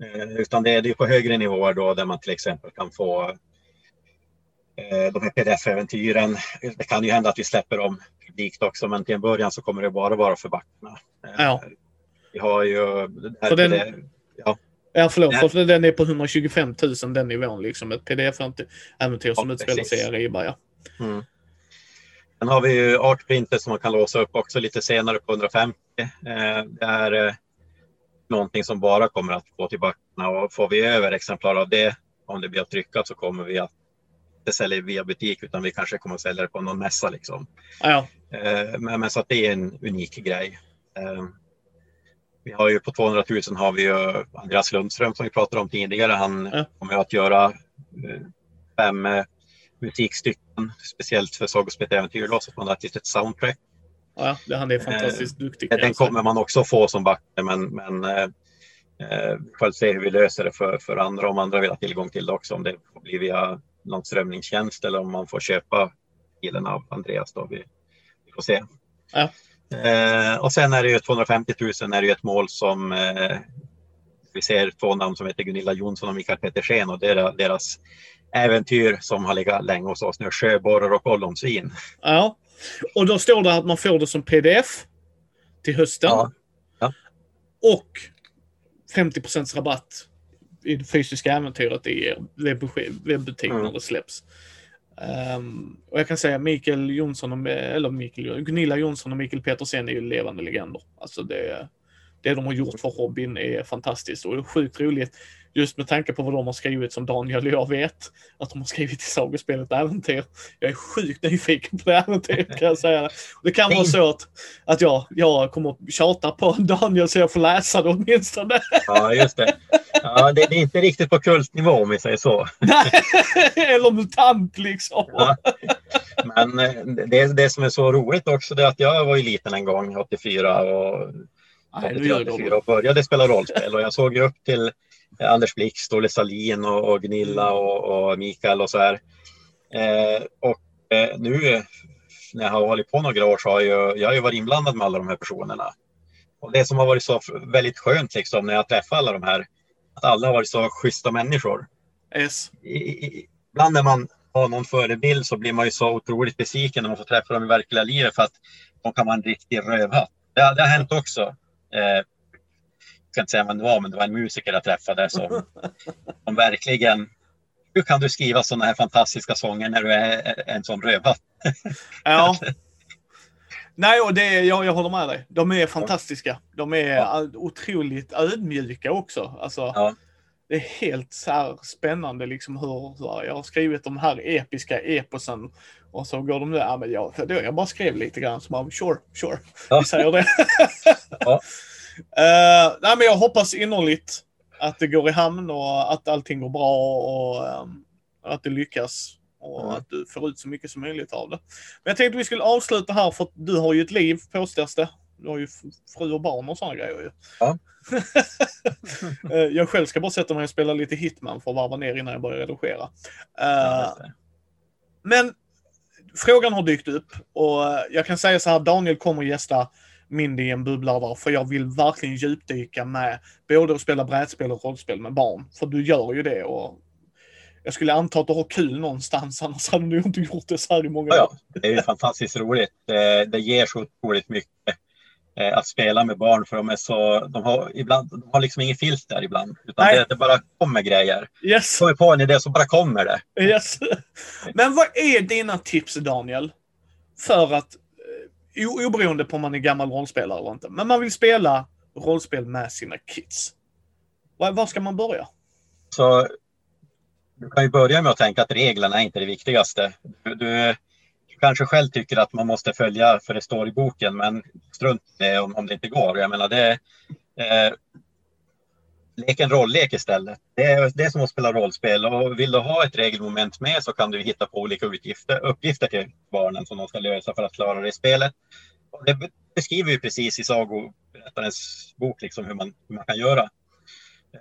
Eh, utan det är det på högre nivåer då där man till exempel kan få eh, de här pdf-äventyren. Det kan ju hända att vi släpper dem publikt också, men till en början så kommer det bara vara för backarna. Ja. Vi har ju... det här Så den- PDF Ja, förlåt. Ja. För den är på 125 000 den nivån. Liksom ett pdf-äventyr som Ja, utspelar sig i. Ariba. Ja. Mm. Sen har vi ju artprinter som man kan låsa upp också lite senare på 150. Eh, det är eh, någonting som bara kommer att gå till backarna och får vi över exemplar av det, om det blir att trycka så kommer vi att inte sälja via butik utan vi kanske kommer att sälja det på någon mässa liksom. Ja, Eh, men, men så att det är en unik grej. Eh, vi har ju på 200 000 har vi ju Andreas Lundström som vi pratade om tidigare. Han Ja. kommer att göra eh, fem eh, musikstycken speciellt för Sagospel Äventyr då, så man har ett soundtrack. ja, det, han är fantastiskt duktig. kan Den kommer man också få som backare men, men eh, eh, vi får se hur vi löser det för, för andra om andra vill ha tillgång till det också. Om det får bli via någon strömningstjänst eller om man får köpa filen av Andreas då. Vi, vi får se. Ja. Eh, och sen är det ju 250 000 är det ju ett mål som eh, vi ser två namn som heter Gunilla Jonsson och Mikael Petersen och deras, deras äventyr som har legat länge hos oss nu, Sjöborrar och ollonsvin. Ja. Och då står det att man får det som pdf till hösten. Ja. Och 50% rabatt i det fysiska äventyret i er webbutik webbutik Mm. när det släpps. Ehm, och jag kan säga Mikael Jonsson, och, eller Mikael, Gunilla Jonsson och Mikael Petersen är ju levande legender. Alltså det, det de har gjort för hobbyn är fantastiskt och det är sjukt roligt. Just med tanke på vad de har skrivit som Daniel och jag vet. Att de har skrivit i sagospelet Äventyr. Jag är sjukt nyfiken på det äventyret kan jag säga. Det kan vara så att, att jag, jag kommer att tjata på Daniel så jag får läsa det åtminstone. Ja, just det. Ja, det, det är inte riktigt på kultnivå om vi säger så. Eller mutant liksom. Ja. Men eh, det, det som är så roligt också det är att jag var ju liten en gång, 84 och, Nej, nu 83, gör jag 84 det. och började spela rollspel. Och jag såg ju upp till eh, Anders Blixt, Olle Salin och, och Gunilla och, och Mikael och så här. Eh, och eh, nu när jag har hållit på några år så har jag, jag har ju varit inblandad med alla de här personerna. Och det som har varit så väldigt skönt liksom när jag träffar alla de här, att alla har varit så schyssta människor Yes. i- i- ibland när man har någon förebild så blir man ju så otroligt besviken när man får träffa dem i verkliga livet för att de kan vara en riktig rövhatt. Det, det har hänt också. Eh, jag ska inte säga vem det var, men det var en musiker jag träffade som, som verkligen hur kan du skriva sådana här fantastiska sånger när du är en sån rövhatt? Ja. Nej, och det, jag, jag håller med dig. De är fantastiska. De är Ja. otroligt ödmjuka också. Alltså, Ja. Det är helt så spännande liksom hur, hur jag har skrivit de här episka eposen och så går de där, ja men jag, då, jag bara skrev lite grann så bara, sure, sure, Ja. vi säger det. Ja. Eh, nej men jag hoppas innerligt att det går i hamn och att allting går bra och ehm, att det lyckas. Och Mm. att du får ut så mycket som möjligt av det. Men jag tänkte vi skulle avsluta här för att du har ju ett liv påstås det. Du har ju fru och barn och sådana grejer ju. Ja. Eh, jag själv ska bara sätta mig och spela lite Hitman för att varva ner innan jag börjar redigera. Ja, Eh, det. men frågan har dykt upp och eh, jag kan säga så här, Daniel kommer gästa Mindy i en bubblare för jag vill verkligen djupdyka med både att spela brädspel och rollspel med barn. För du gör ju det och jag skulle anta att du har kul någonstans, annars hade du inte gjort det så här i många Ja, år. ja. Det är ju fantastiskt roligt. Det, ger så otroligt mycket eh, att spela med barn för de är så, de har ibland, de har liksom ingen filter ibland. Utan det, det bara kommer grejer. Yes, Kommer på en idé så bara kommer det. yes. Men vad är dina tips Daniel? För att, eh, oberoende på om man är gammal rollspelare eller inte, men man vill spela rollspel med sina kids. Var, var ska man börja? Så du kan ju börja med att tänka att reglerna är inte det viktigaste. Du, du, du kanske själv tycker att man måste följa för det står i boken, men strunt i det om, om det inte går. Jag menar, det, eh, lek en rolllek istället. Det är, det är som att spela rollspel och vill du ha ett regelmoment med så kan du hitta på olika utgifter, uppgifter till barnen som de ska lösa för att klara det i spelet. Och det beskriver ju precis i sagoberättarens bok liksom hur, man, hur man kan göra.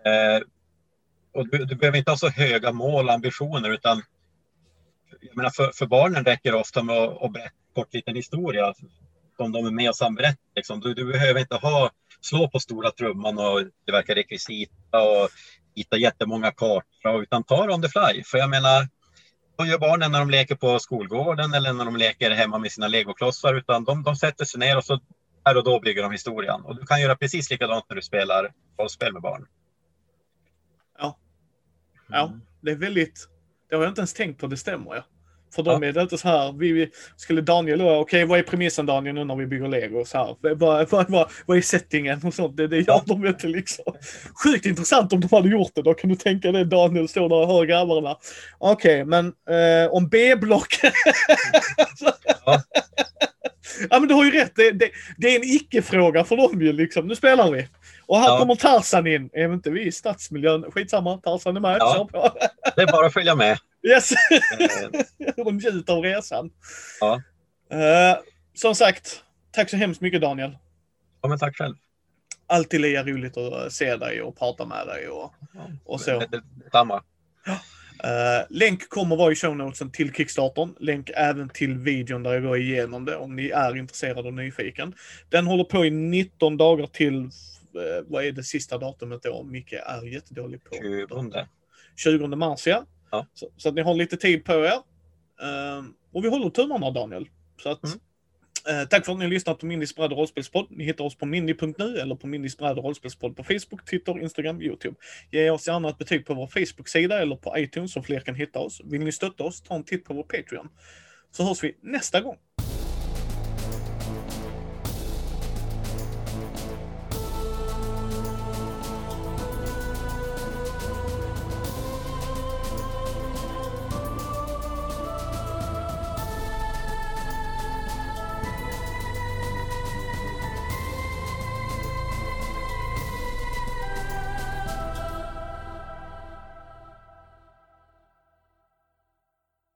Eh, och du, du behöver inte ha så höga mål och ambitioner utan jag menar för, för barnen räcker det ofta med att, att berätta en kort liten historia som de är med och samberättar. Liksom. Du, du behöver inte ha, slå på stora trumman och tillverka rekvisita och hitta jättemånga kartor utan ta det on the fly. För jag menar, vad gör barnen när de leker på skolgården eller när de leker hemma med sina legoklossar utan de, de sätter sig ner och så här och då bygger de historien. Och du kan göra precis likadant när du spelar rollspel med barn. Ja, det är väldigt... Det har jag inte ens tänkt på, det stämmer ja. För dem är det inte så här, vi, skulle Daniel då, okej vad är premissen Daniel nu när vi bygger lego? Så här, vad, vad, vad, vad är settingen och sånt? Det, det gör Ja. de inte liksom. Sjukt intressant om de hade gjort det, då kan du tänka dig Daniel står där och hör grabbarna. Okej, men eh, om B-block... Ja. ja men du har ju rätt, det, det, det är en icke-fråga för dem ju liksom. Nu spelar vi. Och här Ja. kommer Tarzan in. Är inte vi i stadsmiljön? Skitsamma, Tarzan är med. Ja. Det är bara att följa med. Yes! Eh, och njut av resan. Ja. Eh, som sagt, tack så hemskt mycket Daniel. Ja, men tack själv. Alltid lika roligt att se dig och prata med dig. Och, och så. Det, det, detsamma. Eh, länk kommer vara i show notesen till Kickstartern. Länk även till videon där jag går igenom det om ni är intresserade och nyfiken. Den håller på i 19 dagar till, eh, vad är det sista datumet då? Micke är jättedålig på. 20. 20 mars ja. Ja. Så, så att ni har lite tid på er. Ehm, och vi håller tummarna Daniel. Så att, Mm. eh, tack för att ni har lyssnat på Mindys bräd rollspelspodd. Ni hittar oss på mindy.nu eller på Mindys bräd rollspelspodd på Facebook, Twitter, Instagram, Youtube. Ge oss gärna ett betyg på vår Facebook-sida eller på iTunes så fler kan hitta oss. Vill ni stötta oss, ta en titt på vår Patreon. Så hörs vi nästa gång.